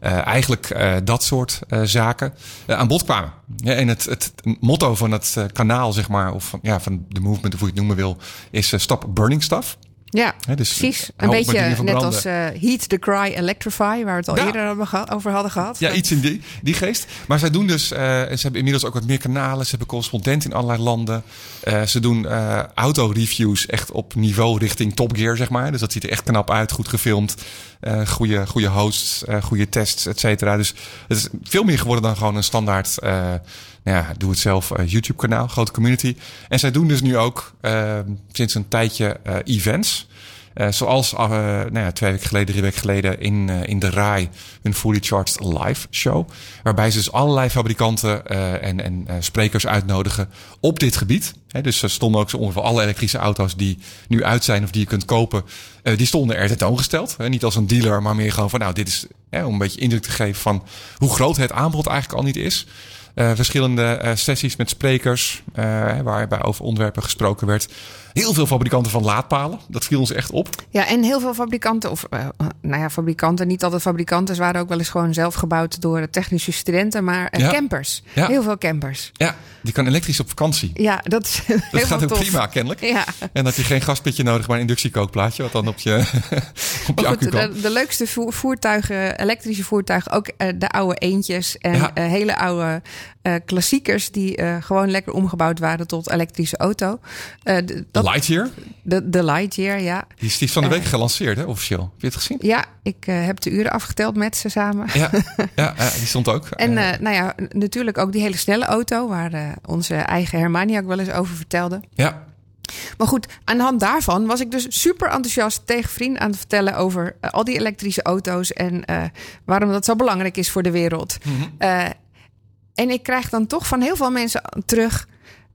S1: Eh, eigenlijk eh, dat soort eh, zaken eh, aan bod kwamen. Ja, en het, het motto van het eh, kanaal, zeg maar, of van, ja, van de movement, of hoe je het noemen wil, is Stop Burning Stuff.
S2: ja,
S1: Hè, dus,
S2: precies. Een beetje net als eh, Heat the Cry Electrify, waar we het al
S1: Ja.
S2: eerder over hadden gehad.
S1: Ja, iets in die, die geest. Maar zij doen dus, eh, en ze hebben inmiddels ook wat meer kanalen. Ze hebben correspondenten in allerlei landen. Eh, ze doen eh autoreviews echt op niveau richting Top Gear, zeg maar. Dus dat ziet er echt knap uit, goed gefilmd. Eh goede, goede hosts, eh goede tests, et cetera. Dus het is veel meer geworden dan gewoon een standaard, eh, nou ja, doe het zelf eh, YouTube kanaal, grote community. En zij doen dus nu ook sinds een tijdje events. Eh, zoals eh, nou ja, twee weken geleden, drie weken geleden in, eh, in de RAI een Fully Charged live show. Waarbij ze dus allerlei fabrikanten en, en sprekers uitnodigen op dit gebied. Dus er stonden ook zo ongeveer alle elektrische auto's die nu uit zijn of die je kunt kopen. die stonden er tentoongesteld. Hè, niet als een dealer, maar meer gewoon van nou dit is om een beetje indruk te geven van hoe groot het aanbod eigenlijk al niet is. Verschillende sessies met sprekers, waarbij over onderwerpen gesproken werd. Heel veel fabrikanten van laadpalen. Dat viel ons echt op.
S2: Ja, en heel veel fabrikanten, of eh, nou ja, fabrikanten, niet altijd fabrikanten, ze waren ook wel eens gewoon zelf gebouwd door technische studenten, maar eh,
S1: Ja.
S2: campers.
S1: Ja.
S2: Heel veel campers.
S1: Ja, die kan elektrisch op vakantie.
S2: Ja, dat is
S1: Dat
S2: heel
S1: gaat
S2: tof.
S1: prima, kennelijk.
S2: Ja.
S1: En dat je geen gaspitje nodig, maar een inductiekookplaatje, wat dan op je, *laughs* op je
S2: goed, de, de leukste voer- voertuigen, elektrische voertuigen, ook eh, de oude eentjes en
S1: Ja.
S2: hele oude klassiekers die gewoon lekker omgebouwd waren tot elektrische auto. De dat,
S1: Lightyear,
S2: de, de Lightyear, ja.
S1: die is, die is van de week gelanceerd, hè, officieel. Heb je het gezien?
S2: Ja, ik eh, heb de uren afgeteld met ze samen.
S1: Ja, *laughs* ja, die stond ook.
S2: En
S1: Eh,
S2: eh, nou ja, natuurlijk ook die hele snelle auto, waar eh, onze eigen Hermani ook wel eens over vertelde.
S1: ja,
S2: Maar goed, aan de hand daarvan was ik dus super enthousiast tegen vrienden aan het vertellen over eh, al die elektrische auto's en eh, waarom dat zo belangrijk is voor de wereld. Eh, en ik krijg dan toch van heel veel mensen terug.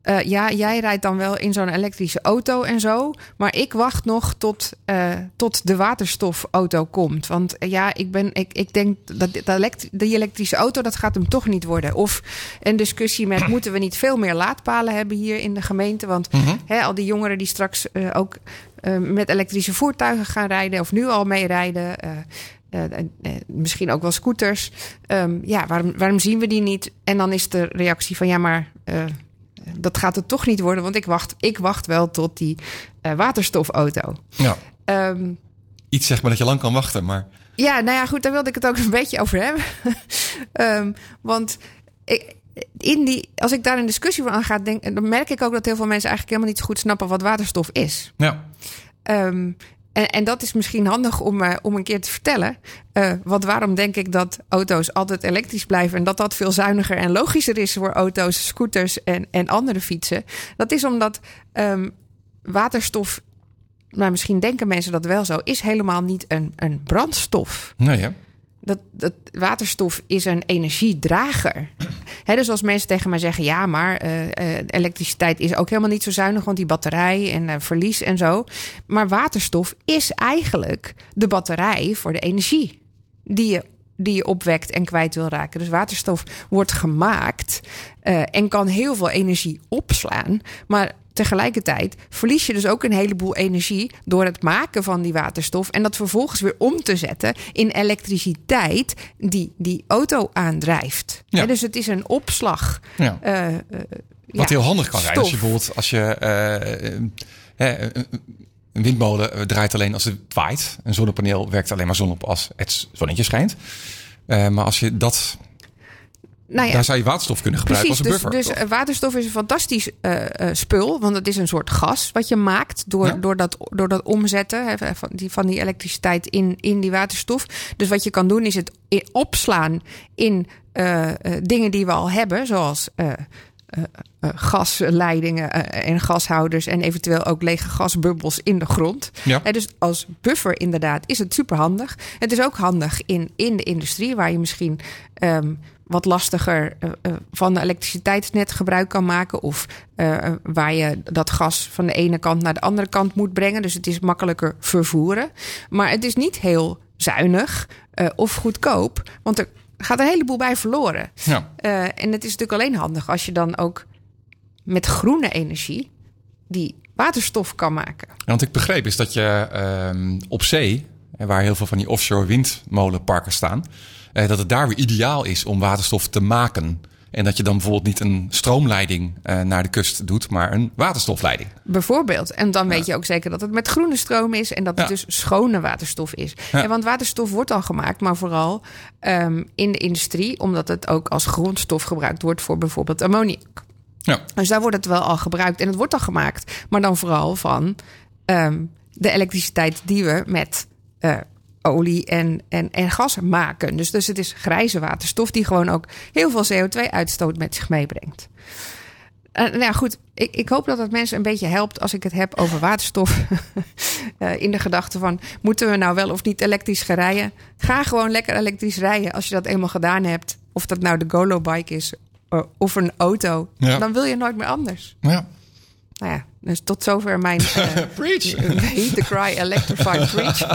S2: Eh, ja, jij rijdt dan wel in zo'n elektrische auto en zo. Maar ik wacht nog tot, eh, tot de waterstofauto komt. Want eh, ja, ik, ben, ik, ik denk dat de, die elektrische auto, dat gaat hem toch niet worden. Of een discussie met, moeten we niet veel meer laadpalen hebben hier in de gemeente? Want hè, al die jongeren die straks ook met elektrische voertuigen gaan rijden... of nu al mee rijden... eh, eh, misschien ook wel scooters. Ehm, ja, waarom, waarom zien we die niet? En dan is de reactie van ja, maar dat gaat het toch niet worden, want ik wacht, ik wacht wel tot die eh, waterstofauto.
S1: ja.
S2: Ehm,
S1: Iets zeg maar dat je lang kan wachten, maar...
S2: ja, nou ja, goed, daar wilde ik het ook een beetje over hebben. *laughs* Ehm, want ik, in die, als ik daar een discussie voor aanga, denk, dan merk ik ook dat heel veel mensen eigenlijk helemaal niet zo goed snappen wat waterstof is.
S1: Ja,
S2: Ehm, en, en dat is misschien handig om, eh, om een keer te vertellen. Eh, want waarom denk ik dat auto's altijd elektrisch blijven en dat dat veel zuiniger en logischer is voor auto's, scooters en, en andere fietsen? Dat is omdat ehm, waterstof, maar misschien denken mensen dat wel zo, is helemaal niet een, een brandstof.
S1: nee hè?
S2: Dat, dat waterstof is een energiedrager. Dus als mensen tegen mij zeggen: ja, maar eh, eh, elektriciteit is ook helemaal niet zo zuinig, want die batterij en eh, verlies en zo. Maar waterstof is eigenlijk de batterij voor de energie die je, die je opwekt en kwijt wil raken. Dus waterstof wordt gemaakt en kan heel veel energie opslaan. Maar tegelijkertijd verlies je dus ook een heleboel energie door het maken van die waterstof. En dat vervolgens weer om te zetten in elektriciteit die die auto aandrijft.
S1: Ja.
S2: Dus het is een opslag.
S1: Ja.
S2: eh, eh,
S1: Wat
S2: ja,
S1: heel handig kan zijn. Als je bijvoorbeeld als je eh, een- windmolen draait alleen als het waait. Een zonnepaneel werkt alleen maar zon op als het zonnetje schijnt. Maar als je dat,
S2: Nou ja,
S1: daar zou je waterstof kunnen gebruiken
S2: Precies,
S1: als een
S2: dus,
S1: buffer.
S2: dus eh, waterstof is een fantastisch eh, eh, spul. Want het is een soort gas wat je maakt door,
S1: Ja.
S2: door, dat, door dat omzetten van, die, van die elektriciteit in, in die waterstof. Dus wat je kan doen is het opslaan in dingen die we al hebben, zoals gasleidingen en gashouders en eventueel ook lege gasbubbels in de grond.
S1: Ja.
S2: Dus als buffer inderdaad is het superhandig. Het is ook handig in, in de industrie, waar je misschien ehm, wat lastiger eh, eh, van de elektriciteitsnet gebruik kan maken. Of eh, waar je dat gas van de ene kant naar de andere kant moet brengen. Dus het is makkelijker vervoeren. Maar het is niet heel zuinig of goedkoop. Want er gaat een heleboel bij verloren.
S1: Ja.
S2: En het is natuurlijk alleen handig als je dan ook met groene energie die waterstof kan maken.
S1: En wat ik begreep is dat je ehm, op zee, waar heel veel van die offshore windmolenparken staan, eh, dat het daar weer ideaal is om waterstof te maken. En dat je dan bijvoorbeeld niet een stroomleiding eh, naar de kust doet, maar een waterstofleiding.
S2: Bijvoorbeeld. En dan weet je ook zeker dat het met groene stroom is en dat het
S1: Ja.
S2: dus schone waterstof is.
S1: Ja.
S2: En want waterstof wordt al gemaakt, maar vooral ehm, in de industrie, omdat het ook als grondstof gebruikt wordt voor bijvoorbeeld ammoniak.
S1: Ja.
S2: Dus daar wordt het wel al gebruikt en het wordt al gemaakt, maar dan vooral van ehm, de elektriciteit die we met eh, olie en, en, en gas maken. Dus, dus het is grijze waterstof die gewoon ook heel veel CO2-uitstoot met zich meebrengt. Eh, nou ja, goed. Ik, ik hoop dat het mensen een beetje helpt als ik het heb over waterstof. *laughs* Eh, in de gedachte van, moeten we nou wel of niet elektrisch gaan rijden? Ga gewoon lekker elektrisch rijden als je dat eenmaal gedaan hebt. Of dat nou de Golo-bike is eh, of een auto.
S1: Ja.
S2: Dan wil je nooit meer anders.
S1: Ja.
S2: Nou ja, dus tot zover mijn uh, *laughs*
S1: Preach. *laughs*
S2: Heat the Cry Electrified Preach. *laughs*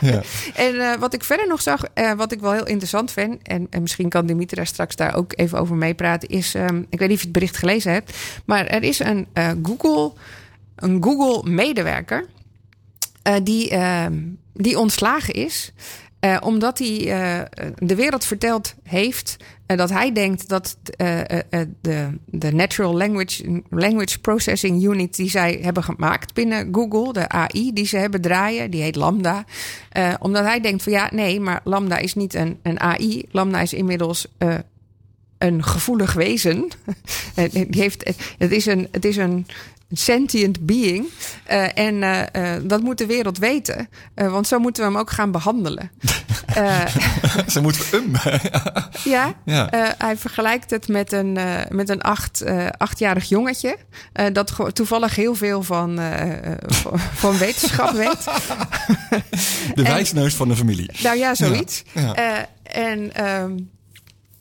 S1: Ja.
S2: En uh, wat ik verder nog zag, uh, wat ik wel heel interessant vind, en, en misschien kan Dimitra straks daar ook even over meepraten, is, um, ik weet niet of je het bericht gelezen hebt, maar er is een Google, een Google medewerker die, ehm, die ontslagen is. Uh, omdat hij uh, de wereld verteld heeft uh, dat hij denkt dat de, de Natural Language, Language Processing Unit die zij hebben gemaakt binnen Google, de AI die ze hebben draaien, die heet Lambda. omdat hij denkt van ja, nee, maar Lambda is niet een, een AI. Lambda is inmiddels een gevoelig wezen. *laughs* die heeft, het, is een, het is een, sentient being. Uh, en uh, uh, dat moet de wereld weten. want zo moeten we hem ook gaan behandelen. *laughs*
S1: Ze moeten hem. *laughs*
S2: ja, ja. hij vergelijkt het met een, met een acht, achtjarig jongetje. dat toevallig heel veel van, *laughs* van wetenschap weet.
S1: De wijsneus van de familie.
S2: Nou ja, zoiets. Ja. Ja. en... Um,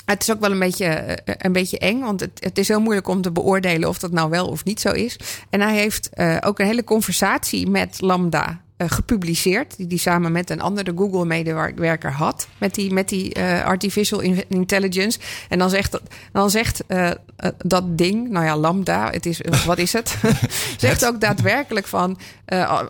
S2: het is ook wel een beetje, een beetje eng, want het, is heel moeilijk om te beoordelen of dat nou wel of niet zo is. En hij heeft uh, ook een hele conversatie met Lambda gepubliceerd. Die, die samen met een andere Google-medewerker had. Met die, met die uh, artificial intelligence. En dan zegt, dan zegt uh, dat ding, nou ja, Lambda, het is, wat is het? *laughs* zegt ook daadwerkelijk van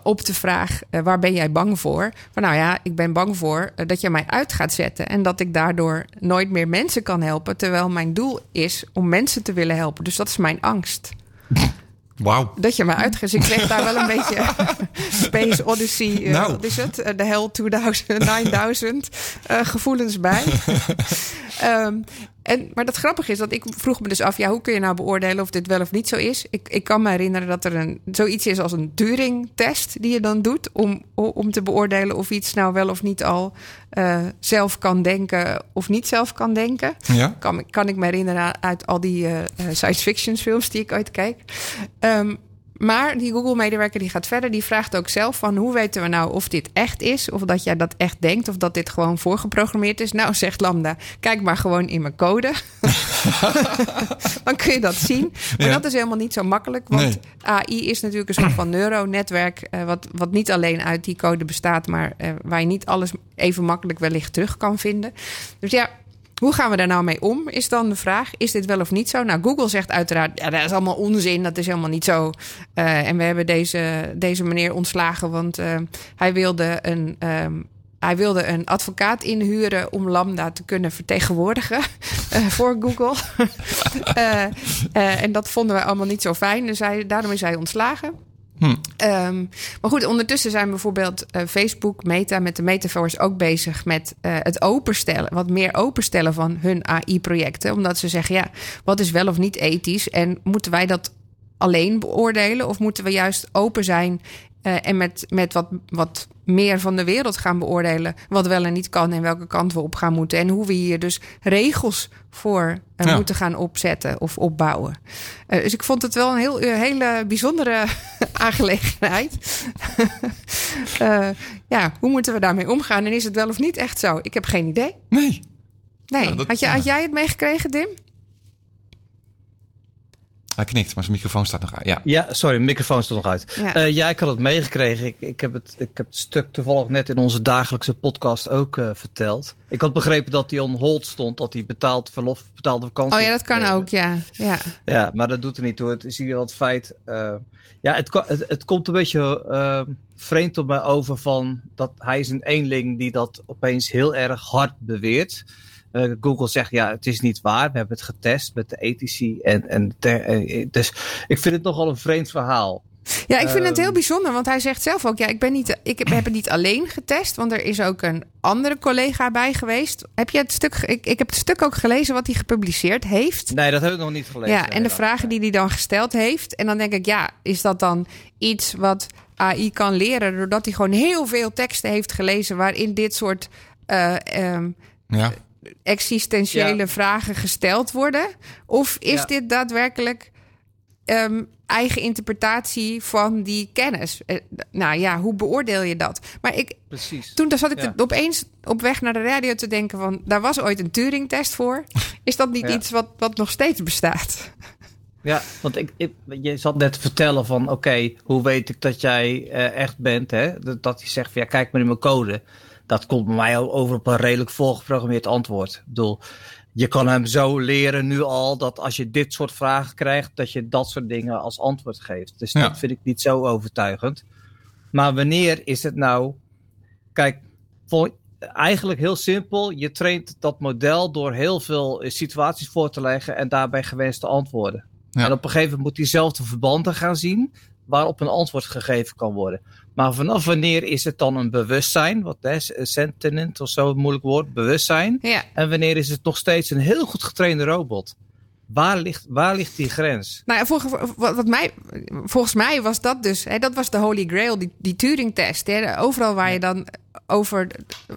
S2: op de vraag: waar ben jij bang voor? Van nou ja, ik ben bang voor dat je mij uit gaat zetten. En dat ik daardoor nooit meer mensen kan helpen. Terwijl mijn doel is om mensen te willen helpen. Dus dat is mijn angst.
S1: Wauw.
S2: Dat je me uitgeeft. Ik kreeg daar wel een *laughs* beetje Space Odyssey, uh, nou. wat is het? Uh, de Hell 2000, 9000 uh, gevoelens bij. um, *laughs* en, maar dat grappige is dat ik vroeg me dus af, ja, hoe kun je nou beoordelen of dit wel of niet zo is? Ik, ik kan me herinneren dat er een, zoiets is als een Turing-test die je dan doet om, om te beoordelen of iets nou wel of niet al uh, zelf kan denken of niet zelf kan denken.
S1: Ja.
S2: Kan, kan ik me herinneren uit al die uh, science fiction films die ik ooit kijk. Um, maar die Google-medewerker die gaat verder, die vraagt ook zelf van hoe weten we nou of dit echt is, of dat jij dat echt denkt, of dat dit gewoon voorgeprogrammeerd is. Nou, zegt Lambda, kijk maar gewoon in mijn code. *laughs* Dan kun je dat zien. Maar ja. dat is helemaal niet zo makkelijk, want nee. AI is natuurlijk een soort van neuronetwerk, uh, wat, wat niet alleen uit die code bestaat, maar uh, waar je niet alles even makkelijk wellicht terug kan vinden. Dus ja, hoe gaan we daar nou mee om? Is dan de vraag: is dit wel of niet zo? Nou, Google zegt uiteraard: ja, dat is allemaal onzin, dat is helemaal niet zo. Uh, en we hebben deze, deze meneer ontslagen, want uh, hij wilde een. Um, hij wilde een advocaat inhuren om Lambda te kunnen vertegenwoordigen uh, *laughs* voor Google. *laughs* en dat vonden wij allemaal niet zo fijn. Dus hij, daarom is hij ontslagen.
S1: Hm.
S2: Um, maar goed, ondertussen zijn bijvoorbeeld uh, Facebook, Meta met de Metaverse ook bezig met uh, het openstellen, wat meer openstellen van hun AI-projecten. Omdat ze zeggen, ja, wat is wel of niet ethisch? En moeten wij dat alleen beoordelen? Of moeten we juist open zijn uh, en met, met wat, wat meer van de wereld gaan beoordelen. Wat wel en niet kan en welke kant we op gaan moeten. En hoe we hier dus regels voor uh, ja. moeten gaan opzetten of opbouwen. Uh, dus ik vond het wel een heel, hele bijzondere *laughs* aangelegenheid. *laughs* ja, hoe moeten we daarmee omgaan? En is het wel of niet echt zo? Ik heb geen idee.
S1: Nee.
S2: Nee. Ja, dat, had, je, had jij het meegekregen, Dim?
S1: Hij knikt, maar zijn microfoon staat nog uit. Ja,
S4: ja sorry, mijn microfoon staat nog uit. Ja, uh, ja ik had het meegekregen. Ik, ik, heb het, ik heb het stuk toevallig net in onze dagelijkse podcast ook uh, verteld. Ik had begrepen dat hij on hold stond, dat hij betaald verlof, betaalde vakantie.
S2: Oh ja, dat kan ook, ja. ja.
S4: Ja, maar dat doet er niet toe. Het is hier wel het feit. Uh, ja, het, het, het, komt een beetje vreemd op mij over van dat hij is een eenling die dat opeens heel erg hard beweert. Uh, Google zegt ja, het is niet waar. We hebben het getest met de ethici. En, en ter, dus ik vind het nogal een vreemd verhaal.
S2: Ja, ik vind het heel bijzonder, want hij zegt zelf ook: ja, ik, ben niet, ik heb het niet alleen getest, want er is ook een andere collega bij geweest. Heb je het stuk? Ik, ik heb het stuk ook gelezen wat hij gepubliceerd heeft.
S4: Nee, dat heb ik nog niet gelezen.
S2: Ja, en de vragen die hij dan gesteld heeft. En dan denk ik, ja, is dat dan iets wat AI kan leren doordat hij gewoon heel veel teksten heeft gelezen waarin dit soort. Uh, um,
S1: ja
S2: existentiële ja. vragen gesteld worden? Of is ja. dit daadwerkelijk um, eigen interpretatie van die kennis? Uh, nou ja, hoe beoordeel je dat? Maar ik,
S4: Precies.
S2: toen zat ik ja. opeens op weg naar de radio te denken van... daar was ooit een Turing-test voor. *laughs* Is dat niet iets wat, wat nog steeds bestaat?
S4: Ja, want ik, ik, je zat net te vertellen van, oké, hoe weet ik dat jij uh, echt bent, hè? Dat, dat hij zegt van, ja, kijk maar in mijn code. Dat komt bij mij over op een redelijk volgeprogrammeerd antwoord. Ik bedoel, je kan hem zo leren nu al dat als je dit soort vragen krijgt, dat je dat soort dingen als antwoord geeft. Dus ja. dat vind ik niet zo overtuigend. Maar wanneer is het nou? Kijk, voor, eigenlijk heel simpel. Je traint dat model door heel veel situaties voor te leggen en daarbij gewenste antwoorden. Ja. En op een gegeven moment moet hij zelf de verbanden gaan zien waarop een antwoord gegeven kan worden. Maar vanaf wanneer is het dan een bewustzijn? Wat is sentiment of zo, een moeilijk woord, bewustzijn.
S2: Ja.
S4: En wanneer is het nog steeds een heel goed getrainde robot? Waar ligt, waar ligt die grens?
S2: Nou ja, volgens, wat, mij, volgens mij was dat dus, hè, dat was de Holy Grail, die, die Turing-test. Hè, overal waar je dan over,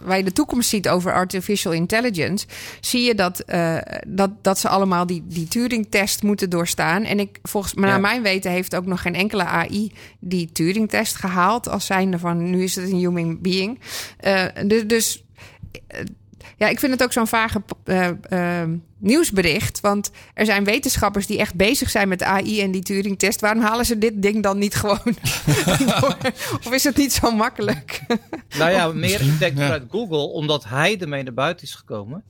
S2: waar je de toekomst ziet over artificial intelligence, zie je dat, uh, dat, dat ze allemaal die, die Turing-test moeten doorstaan. En ik, volgens, maar naar mijn weten heeft ook nog geen enkele AI die Turing-test gehaald, als zijnde van nu is het een human being. Uh, dus. dus ja, ik vind het ook zo'n vage uh, uh, nieuwsbericht. Want er zijn wetenschappers die echt bezig zijn met AI en die Turing-test. Waarom halen ze dit ding dan niet gewoon door? *laughs* *laughs* Of is het niet zo makkelijk?
S4: nou ja, meer ik denk ja. uit Google, omdat hij ermee naar buiten is gekomen.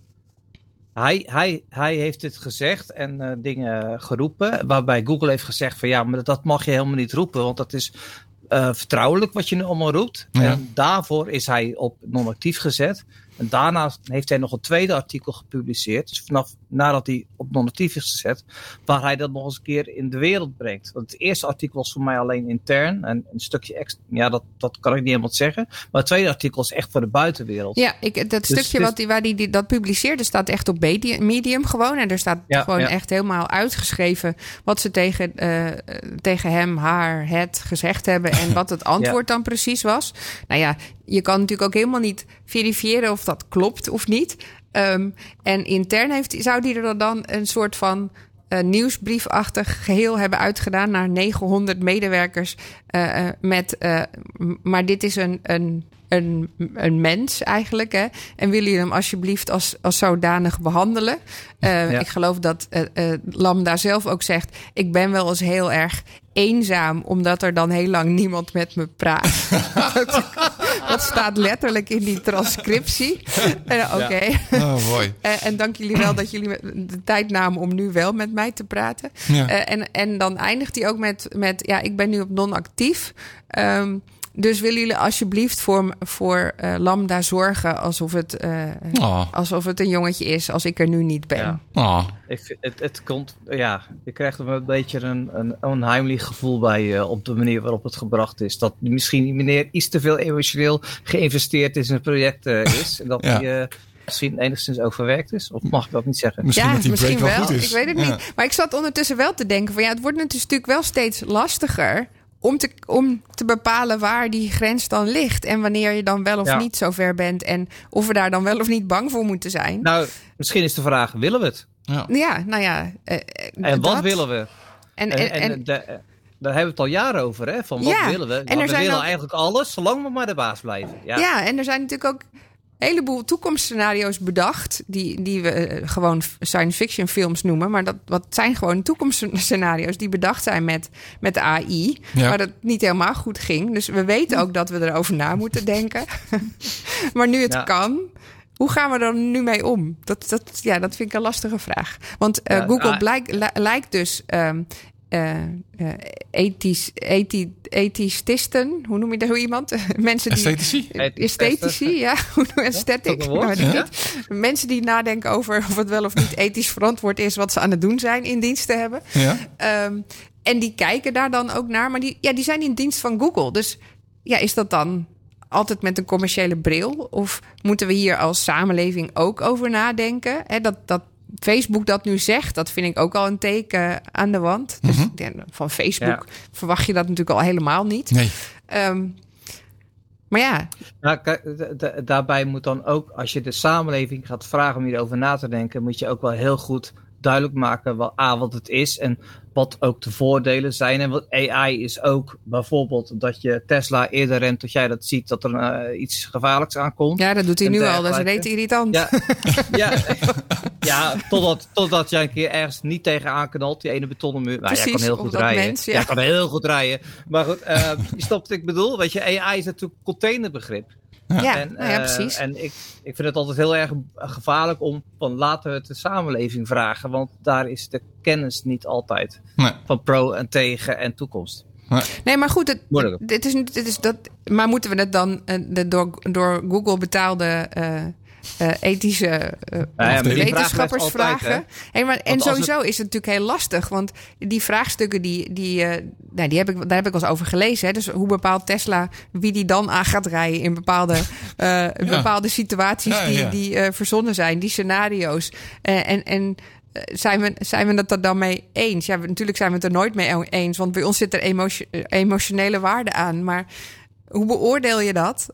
S4: Hij, hij, hij heeft dit gezegd en uh, dingen geroepen. Waarbij Google heeft gezegd van ja, maar dat mag je helemaal niet roepen. Want dat is uh, vertrouwelijk wat je nu allemaal roept. Ja. En daarvoor is hij op non-actief gezet. En daarna heeft hij nog een tweede artikel gepubliceerd. Dus vanaf nadat hij op non-actief is gezet. Waar hij dat nog eens een keer in de wereld brengt. Want het eerste artikel was voor mij alleen intern. En een stukje extra. Ja, dat, dat kan ik niet helemaal zeggen. Maar het tweede artikel is echt voor de buitenwereld.
S2: Ja, ik, dat dus, stukje wat die, waar hij die, dat publiceerde staat echt op Medium gewoon. En er staat ja, gewoon ja. echt helemaal uitgeschreven. Wat ze tegen, uh, tegen hem, haar, het gezegd hebben. En *laughs* wat het antwoord ja. dan precies was. Nou ja, je kan natuurlijk ook helemaal niet verifiëren of dat klopt of niet. Um, en intern heeft, zou die er dan een soort van uh, nieuwsbriefachtig geheel hebben uitgedaan naar 900 medewerkers. Uh, met, uh, maar dit is een, een, een, een mens eigenlijk. Hè? En willen jullie hem alsjeblieft als, als zodanig behandelen? Ja. Ik geloof dat Lambda zelf ook zegt: Ik ben wel eens heel erg eenzaam, omdat er dan heel lang niemand met me praat. *laughs* dat staat letterlijk in die transcriptie. Uh, Oké. Okay.
S1: Ja. Oh, mooi.
S2: Uh, *laughs* en dank jullie wel dat jullie de tijd namen om nu wel met mij te praten. Ja. Uh, en, en dan eindigt hij ook met, met: Ja, ik ben nu op non-actief. Um, dus willen jullie alsjeblieft voor, voor uh, Lambda zorgen alsof het, uh, oh. alsof het een jongetje is, als ik er nu niet ben?
S4: Ja. Oh. Ik, het, het komt, ja, je krijgt er een beetje een, een onheimelijk gevoel bij uh, op de manier waarop het gebracht is. Dat misschien die meneer iets te veel emotioneel geïnvesteerd in zijn project is. En dat *laughs* ja. hij misschien enigszins overwerkt is? Of mag ik dat niet zeggen?
S1: Misschien
S2: ja,
S1: dat die
S2: misschien
S1: wel,
S2: wel.
S1: goed is.
S2: Ik weet het ja. niet. Maar ik zat ondertussen wel te denken van ja, het wordt natuurlijk wel steeds lastiger om te, om te bepalen waar die grens dan ligt. En wanneer je dan wel of ja. niet zover bent. En of we daar dan wel of niet bang voor moeten zijn.
S4: Nou, misschien is de vraag, willen we het?
S2: Ja, ja nou ja. Uh,
S4: en wat dat. willen we?
S2: En, en, en,
S4: en de, daar hebben we het al jaren over, hè? Van wat ja, willen we? En we willen ook... eigenlijk alles, zolang we maar de baas blijven. Ja.
S2: ja, en er zijn natuurlijk ook heleboel toekomstscenario's bedacht. Die, die we uh, gewoon science fiction films noemen. Maar dat wat zijn gewoon toekomstscenario's die bedacht zijn met, met AI. Ja. Maar dat niet helemaal goed ging. Dus we weten ook dat we erover na moeten denken. *laughs* maar nu het ja. kan. Hoe gaan we er nu mee om? Dat, dat, ja, dat vind ik een lastige vraag. Want uh, ja, Google blijk, li, lijkt dus um, uh, uh, ethisch, ethisch, ethicisten, hoe noem je dat hoe iemand? *laughs* Mensen die,
S1: Esthetici?
S2: Esthetici, ja. *laughs* Aesthetic. Nou, ja? Mensen die nadenken over of het wel of niet ethisch verantwoord is wat ze aan het doen zijn in dienst te hebben.
S1: Ja.
S2: Um, en die kijken daar dan ook naar, maar die, ja, die zijn in dienst van Google. Dus ja, is dat dan altijd met een commerciële bril? Of moeten we hier als samenleving ook over nadenken? Hè, dat, dat Facebook dat nu zegt, dat vind ik ook al een teken aan de wand. Dus mm -hmm. van Facebook ja. verwacht je dat natuurlijk al helemaal niet.
S1: Nee.
S2: Um, maar ja.
S4: Nou, daarbij moet dan ook, als je de samenleving gaat vragen om hierover na te denken, moet je ook wel heel goed duidelijk maken wat, A, wat het is en wat ook de voordelen zijn. En wat AI is ook bijvoorbeeld dat je Tesla eerder rent tot jij dat ziet dat er uh, iets gevaarlijks aankomt.
S2: Ja, dat doet hij nu al. Dat is reet irritant.
S4: Ja, *laughs* ja. Ja, totdat, totdat jij een keer ergens niet tegenaan knalt, die ene betonnen muur. Nou, jij
S2: Precies,
S4: kan heel goed rijden.
S2: mens, ja.
S4: Jij kan heel goed rijden. Maar goed, eh, je snapt wat ik bedoel. Weet je, AI is natuurlijk containerbegrip.
S2: Ja,
S4: En,
S2: nou ja,
S4: eh,
S2: precies.
S4: en ik, ik vind het altijd heel erg gevaarlijk om van laten we het de samenleving vragen. Want daar is de kennis niet altijd
S1: Nee.
S4: van pro en tegen en toekomst.
S2: Nee, maar goed, het, dit is, dit is dat, maar moeten we het dan eh, de door, door Google betaalde eh, eh, ethische eh, wetenschappers
S4: altijd,
S2: vragen? Hey, maar, en sowieso is het natuurlijk heel lastig, want die vraagstukken die, die, eh, nou, die heb ik, daar heb ik wel eens over gelezen. Hè? Dus hoe bepaalt Tesla wie die dan aan gaat rijden in bepaalde, *laughs* bepaalde situaties die, die verzonnen zijn, die scenario's. En en zijn we, zijn we het er dan mee eens? Ja, natuurlijk zijn we het er nooit mee eens, want bij ons zit er emotio- emotionele waarde aan. Maar hoe beoordeel je dat?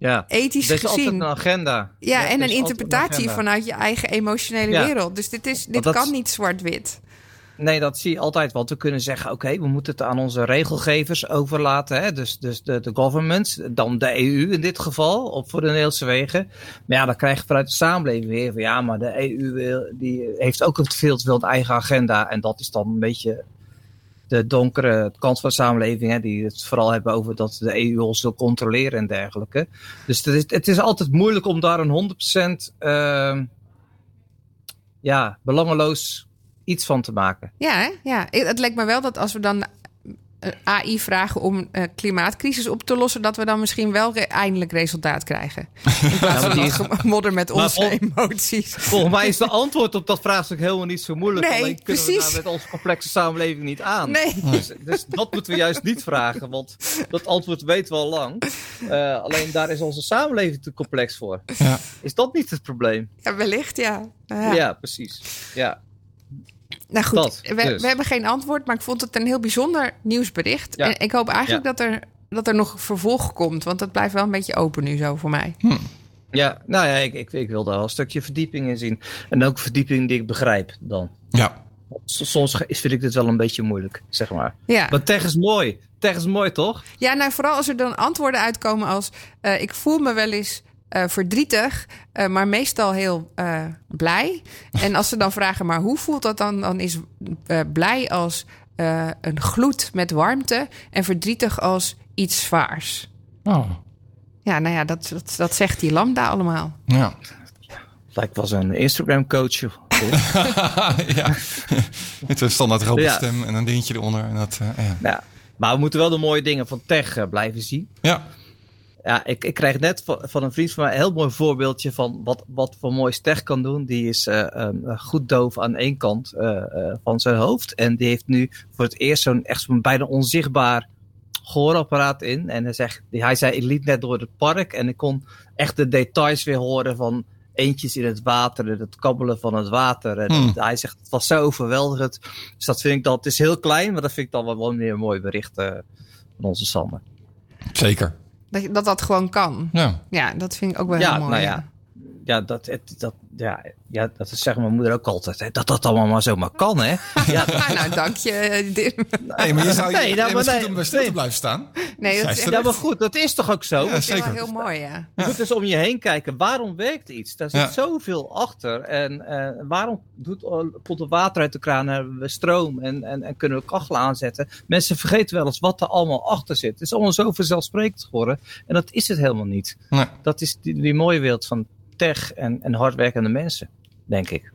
S4: Ja,
S2: ethisch
S4: er is altijd
S2: gezien.
S4: een agenda.
S2: Ja, en een interpretatie vanuit je eigen emotionele
S4: Ja.
S2: wereld. Dus dit, is, dit
S4: dat-
S2: kan niet zwart-wit.
S4: Nee, dat zie je altijd. Want we kunnen zeggen, oké, we moeten het aan onze regelgevers overlaten. Hè? Dus, dus de, de government, dan de EU in dit geval, op voor de Nederlandse wegen. Maar ja, dan krijg je vanuit de samenleving weer van, ja, maar de EU die heeft ook een veel te veel een eigen agenda. En dat is dan een beetje de donkere kant van de samenleving, hè, die het vooral hebben over dat de EU ons wil controleren en dergelijke. Dus het is, het is altijd moeilijk om daar een 100% ehm ja, belangeloos iets van te maken.
S2: Ja, hè? ja, het lijkt me wel dat als we dan AI vragen om eh, klimaatcrisis op te lossen, dat we dan misschien wel re- eindelijk resultaat krijgen. In *laughs* plaats van
S4: die-
S2: dat gemodder met onze emoties. *laughs*
S4: Volgens mij is de antwoord op dat vraagstuk helemaal niet zo moeilijk.
S2: Nee,
S4: Alleen kunnen we
S2: precies.
S4: daar met onze complexe samenleving niet aan.
S2: Nee. *laughs*
S4: Dus, dus dat moeten we juist niet vragen, want dat antwoord weten we al lang. Eh, alleen daar is onze samenleving te complex voor.
S1: Ja.
S4: Is dat niet het probleem?
S2: Ja, wellicht, ja.
S4: Ja,
S2: Ja.
S4: precies. Ja.
S2: Nou goed,
S4: Dat,
S2: we,
S4: dus.
S2: we hebben geen antwoord, maar ik vond het een heel bijzonder nieuwsbericht.
S4: Ja.
S2: En ik hoop eigenlijk
S4: Ja.
S2: dat, er, dat er nog vervolg komt, want dat blijft wel een beetje open nu zo voor mij.
S4: ja, nou ja, ik, ik, ik wil daar wel een stukje verdieping in zien. En ook verdieping die ik begrijp dan.
S1: Ja.
S4: Soms vind ik dit wel een beetje moeilijk, zeg maar.
S2: Ja.
S4: Maar tech is mooi. Tech is mooi, toch?
S2: Ja, nou vooral als er dan antwoorden uitkomen als... eh, ik voel me wel eens eh, verdrietig, eh, maar meestal heel eh, blij. En als ze dan vragen, maar hoe voelt dat dan? Dan is eh, blij als eh, een gloed met warmte... en verdrietig als iets zwaars.
S1: Oh.
S2: Ja, nou ja, dat, dat, dat zegt die lambda allemaal.
S1: Ja.
S4: Lijkt wel zo'n Instagram coach. *laughs*
S1: ja. Met een standaard
S4: Ja.
S1: robotstem en een dingetje eronder. En dat, eh, ja.
S4: Ja, maar we moeten wel de mooie dingen van tech blijven zien.
S1: ja.
S4: Ja, ik, ik kreeg net van, van een vriend van mij een heel mooi voorbeeldje van wat, wat voor moois tech kan doen. Die is eh, ehm, goed doof aan één kant eh, eh, van zijn hoofd. En die heeft nu voor het eerst zo'n echt zo'n bijna onzichtbaar gehoorapparaat in. En hij, zegt, hij zei, ik liep net door het park en ik kon echt de details weer horen van eentjes in het water en het kabbelen van het water. En
S1: Hmm.
S4: hij zegt, het was zo overweldigend. Dus dat vind ik dan, het is heel klein, maar dat vind ik dan wel, meer een mooi bericht van onze Sander.
S1: Zeker.
S2: Dat dat, dat gewoon kan.
S1: Ja.
S2: Ja, dat vind ik ook wel
S4: Ja,
S2: heel mooi.
S4: nou ja. Ja, dat, het, dat, ja, ja, dat zegt mijn moeder ook altijd. Hè, dat dat allemaal maar zomaar kan, hè? *laughs* Ja,
S2: Ah, nou, dank je. eh, Dim.
S1: Nee, maar je zou
S4: Nee,
S1: nee,
S4: nou, maar
S1: nee,
S4: nee,
S1: om bij stil
S4: nee.
S1: te blijven staan.
S2: Nee, dat is
S1: is
S4: ja, maar goed, dat is toch ook zo?
S1: Ja, zeker.
S2: wel heel mooi, ja.
S4: Je moet dus om je heen kijken. Waarom werkt iets? Daar zit
S1: Ja.
S4: zoveel achter. En eh, waarom doet, komt er water uit de kraan? Hebben we stroom? En, en, en kunnen we kachelen aanzetten? Mensen vergeten wel eens wat er allemaal achter zit. Het is allemaal zo vanzelfsprekend geworden. En dat is het helemaal niet.
S1: Nee.
S4: Dat is die, die mooie wereld van tech en, en hardwerkende mensen, denk ik.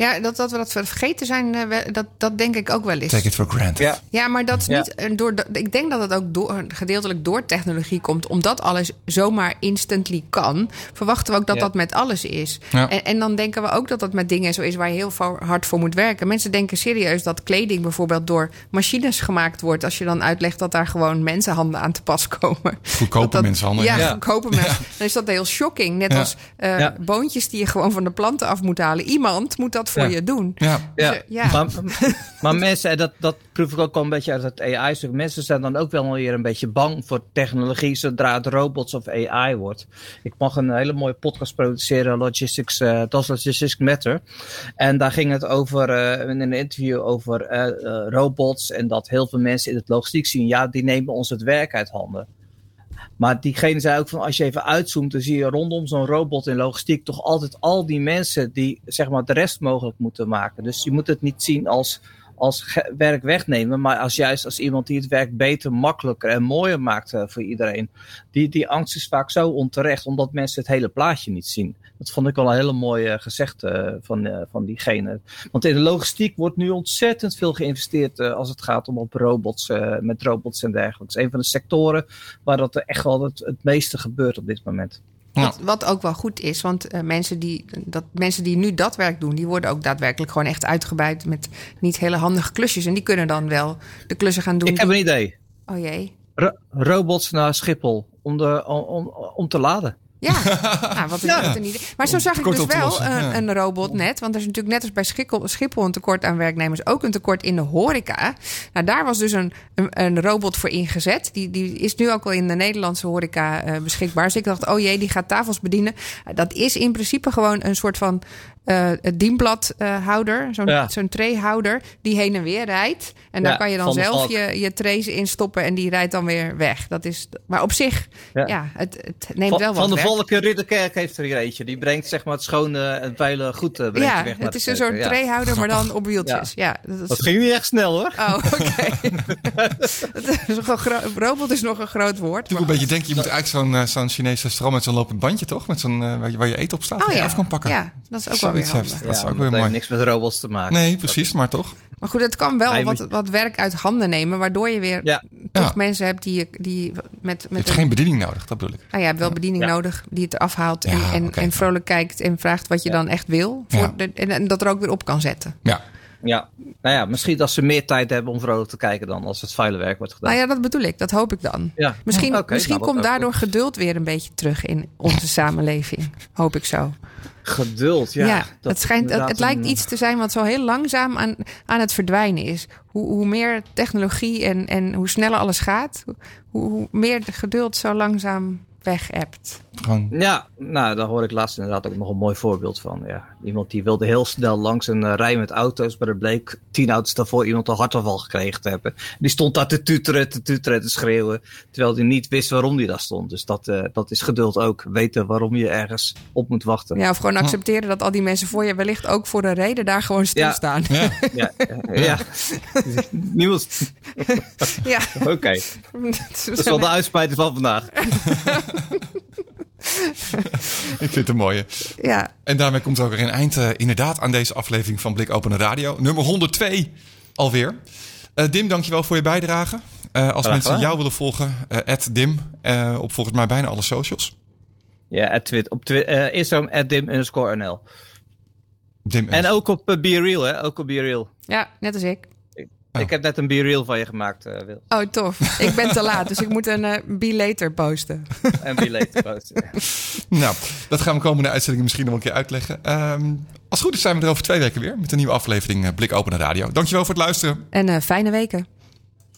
S2: Ja, dat, dat we dat vergeten zijn, eh, dat, dat denk ik ook wel eens.
S1: Take it for granted.
S4: Ja.
S2: Ja, maar dat is
S4: Ja.
S2: niet eh, door. Ik denk dat het ook door, gedeeltelijk door technologie komt, omdat alles zomaar instantly kan. Verwachten we ook dat
S4: Ja.
S2: dat met alles is.
S1: Ja.
S2: En, en dan denken we ook dat dat met dingen zo is waar je heel hard voor moet werken. Mensen denken serieus dat kleding bijvoorbeeld door machines gemaakt wordt. Als je dan uitlegt dat daar gewoon mensenhanden aan te pas komen.
S1: Goedkope mensenhanden.
S2: Ja,
S4: Ja.
S2: goedkope mensen. Dan is dat heel shocking. Net
S1: Ja.
S2: als eh,
S4: Ja.
S2: boontjes die je gewoon van de planten af moet halen. Iemand moet dat voor
S4: Ja.
S2: je doen.
S1: Ja.
S4: Ja,
S2: Dus, ja.
S4: Maar, maar mensen, en dat, dat proef ik ook al een beetje uit het AI-stuk. Mensen zijn dan ook wel weer een beetje bang voor technologie zodra het robots of AI wordt. Ik mag een hele mooie podcast produceren, Logistics, eh Does Logistics Matter. En daar ging het over, eh, in een interview over eh, robots en dat heel veel mensen in het logistiek zien, ja, die nemen ons het werk uit handen. Maar diegene zei ook van als je even uitzoomt, dan zie je rondom zo'n robot in logistiek toch altijd al die mensen die zeg maar de rest mogelijk moeten maken. Dus je moet het niet zien als, als werk wegnemen, maar als juist als iemand die het werk beter, makkelijker en mooier maakt uh, voor iedereen. Die, die angst is vaak zo onterecht, omdat mensen het hele plaatje niet zien. Dat vond ik wel een hele mooie gezegd uh, van, uh, van diegene. Want in de logistiek wordt nu ontzettend veel geïnvesteerd als het gaat om op robots, met robots en is een van de sectoren waar dat echt wel het meeste gebeurt op dit moment.
S2: Ja. Wat, wat, ook wel goed is, want uh, mensen, die, dat, mensen die nu dat werk doen, die worden ook daadwerkelijk gewoon echt uitgebuit met niet hele handige klusjes. En die kunnen dan wel de klussen gaan doen.
S4: Ik heb een idee.
S2: Oh jee.
S4: Ro robots naar Schiphol om, de, om, om, om te laden.
S2: Ja, *laughs* nou, wat ja. wat een idee. Maar zo zag ik dus wel een, een, robot net. Want er is natuurlijk net als bij Schiphol, Schiphol een tekort aan werknemers, ook een tekort in de horeca. Nou, daar was dus een, een, een robot voor ingezet. Die, die is nu ook al in de Nederlandse horeca uh, beschikbaar. Dus ik dacht, oh jee, die gaat tafels bedienen. Uh, dat is in principe gewoon een soort van uh, dienbladhouder, zo'n ja. zo'n trayhouder, die heen en weer rijdt. En daar ja, kan je dan zelf je, je trays in stoppen en die rijdt dan weer weg. Dat is, maar op zich, ja, ja het, het, neemt
S4: van,
S2: wel wat
S4: Van de
S2: weg.
S4: Volke Ridderkerk heeft er hier eentje. Die brengt zeg maar het schone en veilige goed uh, brengt
S2: ja,
S4: weg.
S2: het is een soort ja. trayhouder, maar dan *laughs* op wieltjes. Ja.
S4: dat, is... dat ging niet echt snel hoor.
S2: Oh, oké. *laughs* *laughs* Okay. robot is nog een groot woord.
S1: Doe een beetje denken, je moet eigenlijk zo'n zo'n Chinese restaurant met zo'n lopend bandje toch? Met zo'n uh, waar, je, waar je eten op staat,
S2: oh,
S1: je af kan pakken.
S2: Ja, dat is ook wel handig.
S4: Ja, dat is ook weer mooi. niks met robots te maken.
S1: Nee, precies, maar toch.
S2: Maar goed, het kan wel wat, wat werk uit handen nemen, waardoor je weer
S4: ja.
S2: toch
S1: Ja.
S2: mensen hebt die, die met,
S1: Je
S2: met
S1: hebt
S2: een-
S1: geen bediening nodig, dat bedoel ik.
S2: Nou, je hebt wel bediening
S4: Ja.
S2: nodig die het afhaalt en,
S1: Ja,
S2: en, en vrolijk kijkt en vraagt wat je dan echt wil. Voor
S1: Ja.
S2: de, en, en dat er ook weer op kan zetten.
S1: Ja,
S4: Ja, nou ja, misschien dat ze meer tijd hebben om vrolijk te kijken dan als het vuile werk wordt gedaan.
S2: Nou ja, dat bedoel ik. Dat hoop ik dan.
S4: Ja.
S2: Misschien, misschien
S4: nou,
S2: komt
S4: ook
S2: daardoor geduld weer een beetje terug in onze samenleving. Hoop ik zo.
S4: Geduld, ja.
S2: Ja,
S4: dat
S2: het, schijnt, het, lijkt iets te zijn wat zo heel langzaam aan, aan het verdwijnen is. Hoe, hoe meer technologie en, en hoe sneller alles gaat, hoe, hoe meer de geduld zo langzaam weg hebt.
S4: Ja, nou, daar hoor ik laatst inderdaad ook nog een mooi voorbeeld van. Ja, iemand die wilde heel snel langs een eh, rij met auto's, maar er bleek tien auto's daarvoor iemand een hartaanval gekregen te hebben. Die stond daar te tuteren, te tuteren, te schreeuwen, terwijl hij niet wist waarom die daar stond. Dus dat, eh, dat is geduld ook, weten waarom je ergens op moet wachten.
S2: Ja, of gewoon accepteren dat al die mensen voor je wellicht ook voor een reden daar gewoon stilstaan.
S1: Ja,
S4: Ja, ja. ja. Niemand.
S2: Ja,
S4: Oké, *laughs*
S2: dat
S4: dat is wel de uitsmijter van vandaag. *laughs* *laughs*
S1: ik vind het een mooie.
S2: ja.
S1: En daarmee komt ook weer een eind eh, inderdaad aan deze aflevering van Blik Open Radio. Nummer 102 alweer. Eh Dim, dankjewel voor je bijdrage. Eh, als
S4: Graag
S1: mensen jou willen volgen, eh Dim, eh, op volgens mij bijna alle socials.
S4: Ja, at Twit, op Twi eh, Instagram, at dim underscore NL.
S1: Dim
S4: En ook op uh, Be Real, hè? Ook op Be Real.
S2: ja, net als ik.
S1: Oh.
S4: Ik heb net een Be Real van je gemaakt, eh, Wil.
S2: Oh, tof. Ik ben te laat, dus ik moet een eh be later posten. *laughs*
S4: En Be Late posten.
S1: Nou, dat gaan we komende uitzendingen misschien nog een keer uitleggen. Ehm, als het goed is zijn we er over twee weken weer met een nieuwe aflevering eh, Blik Open Radio. Dankjewel voor het luisteren.
S2: En fijne weken.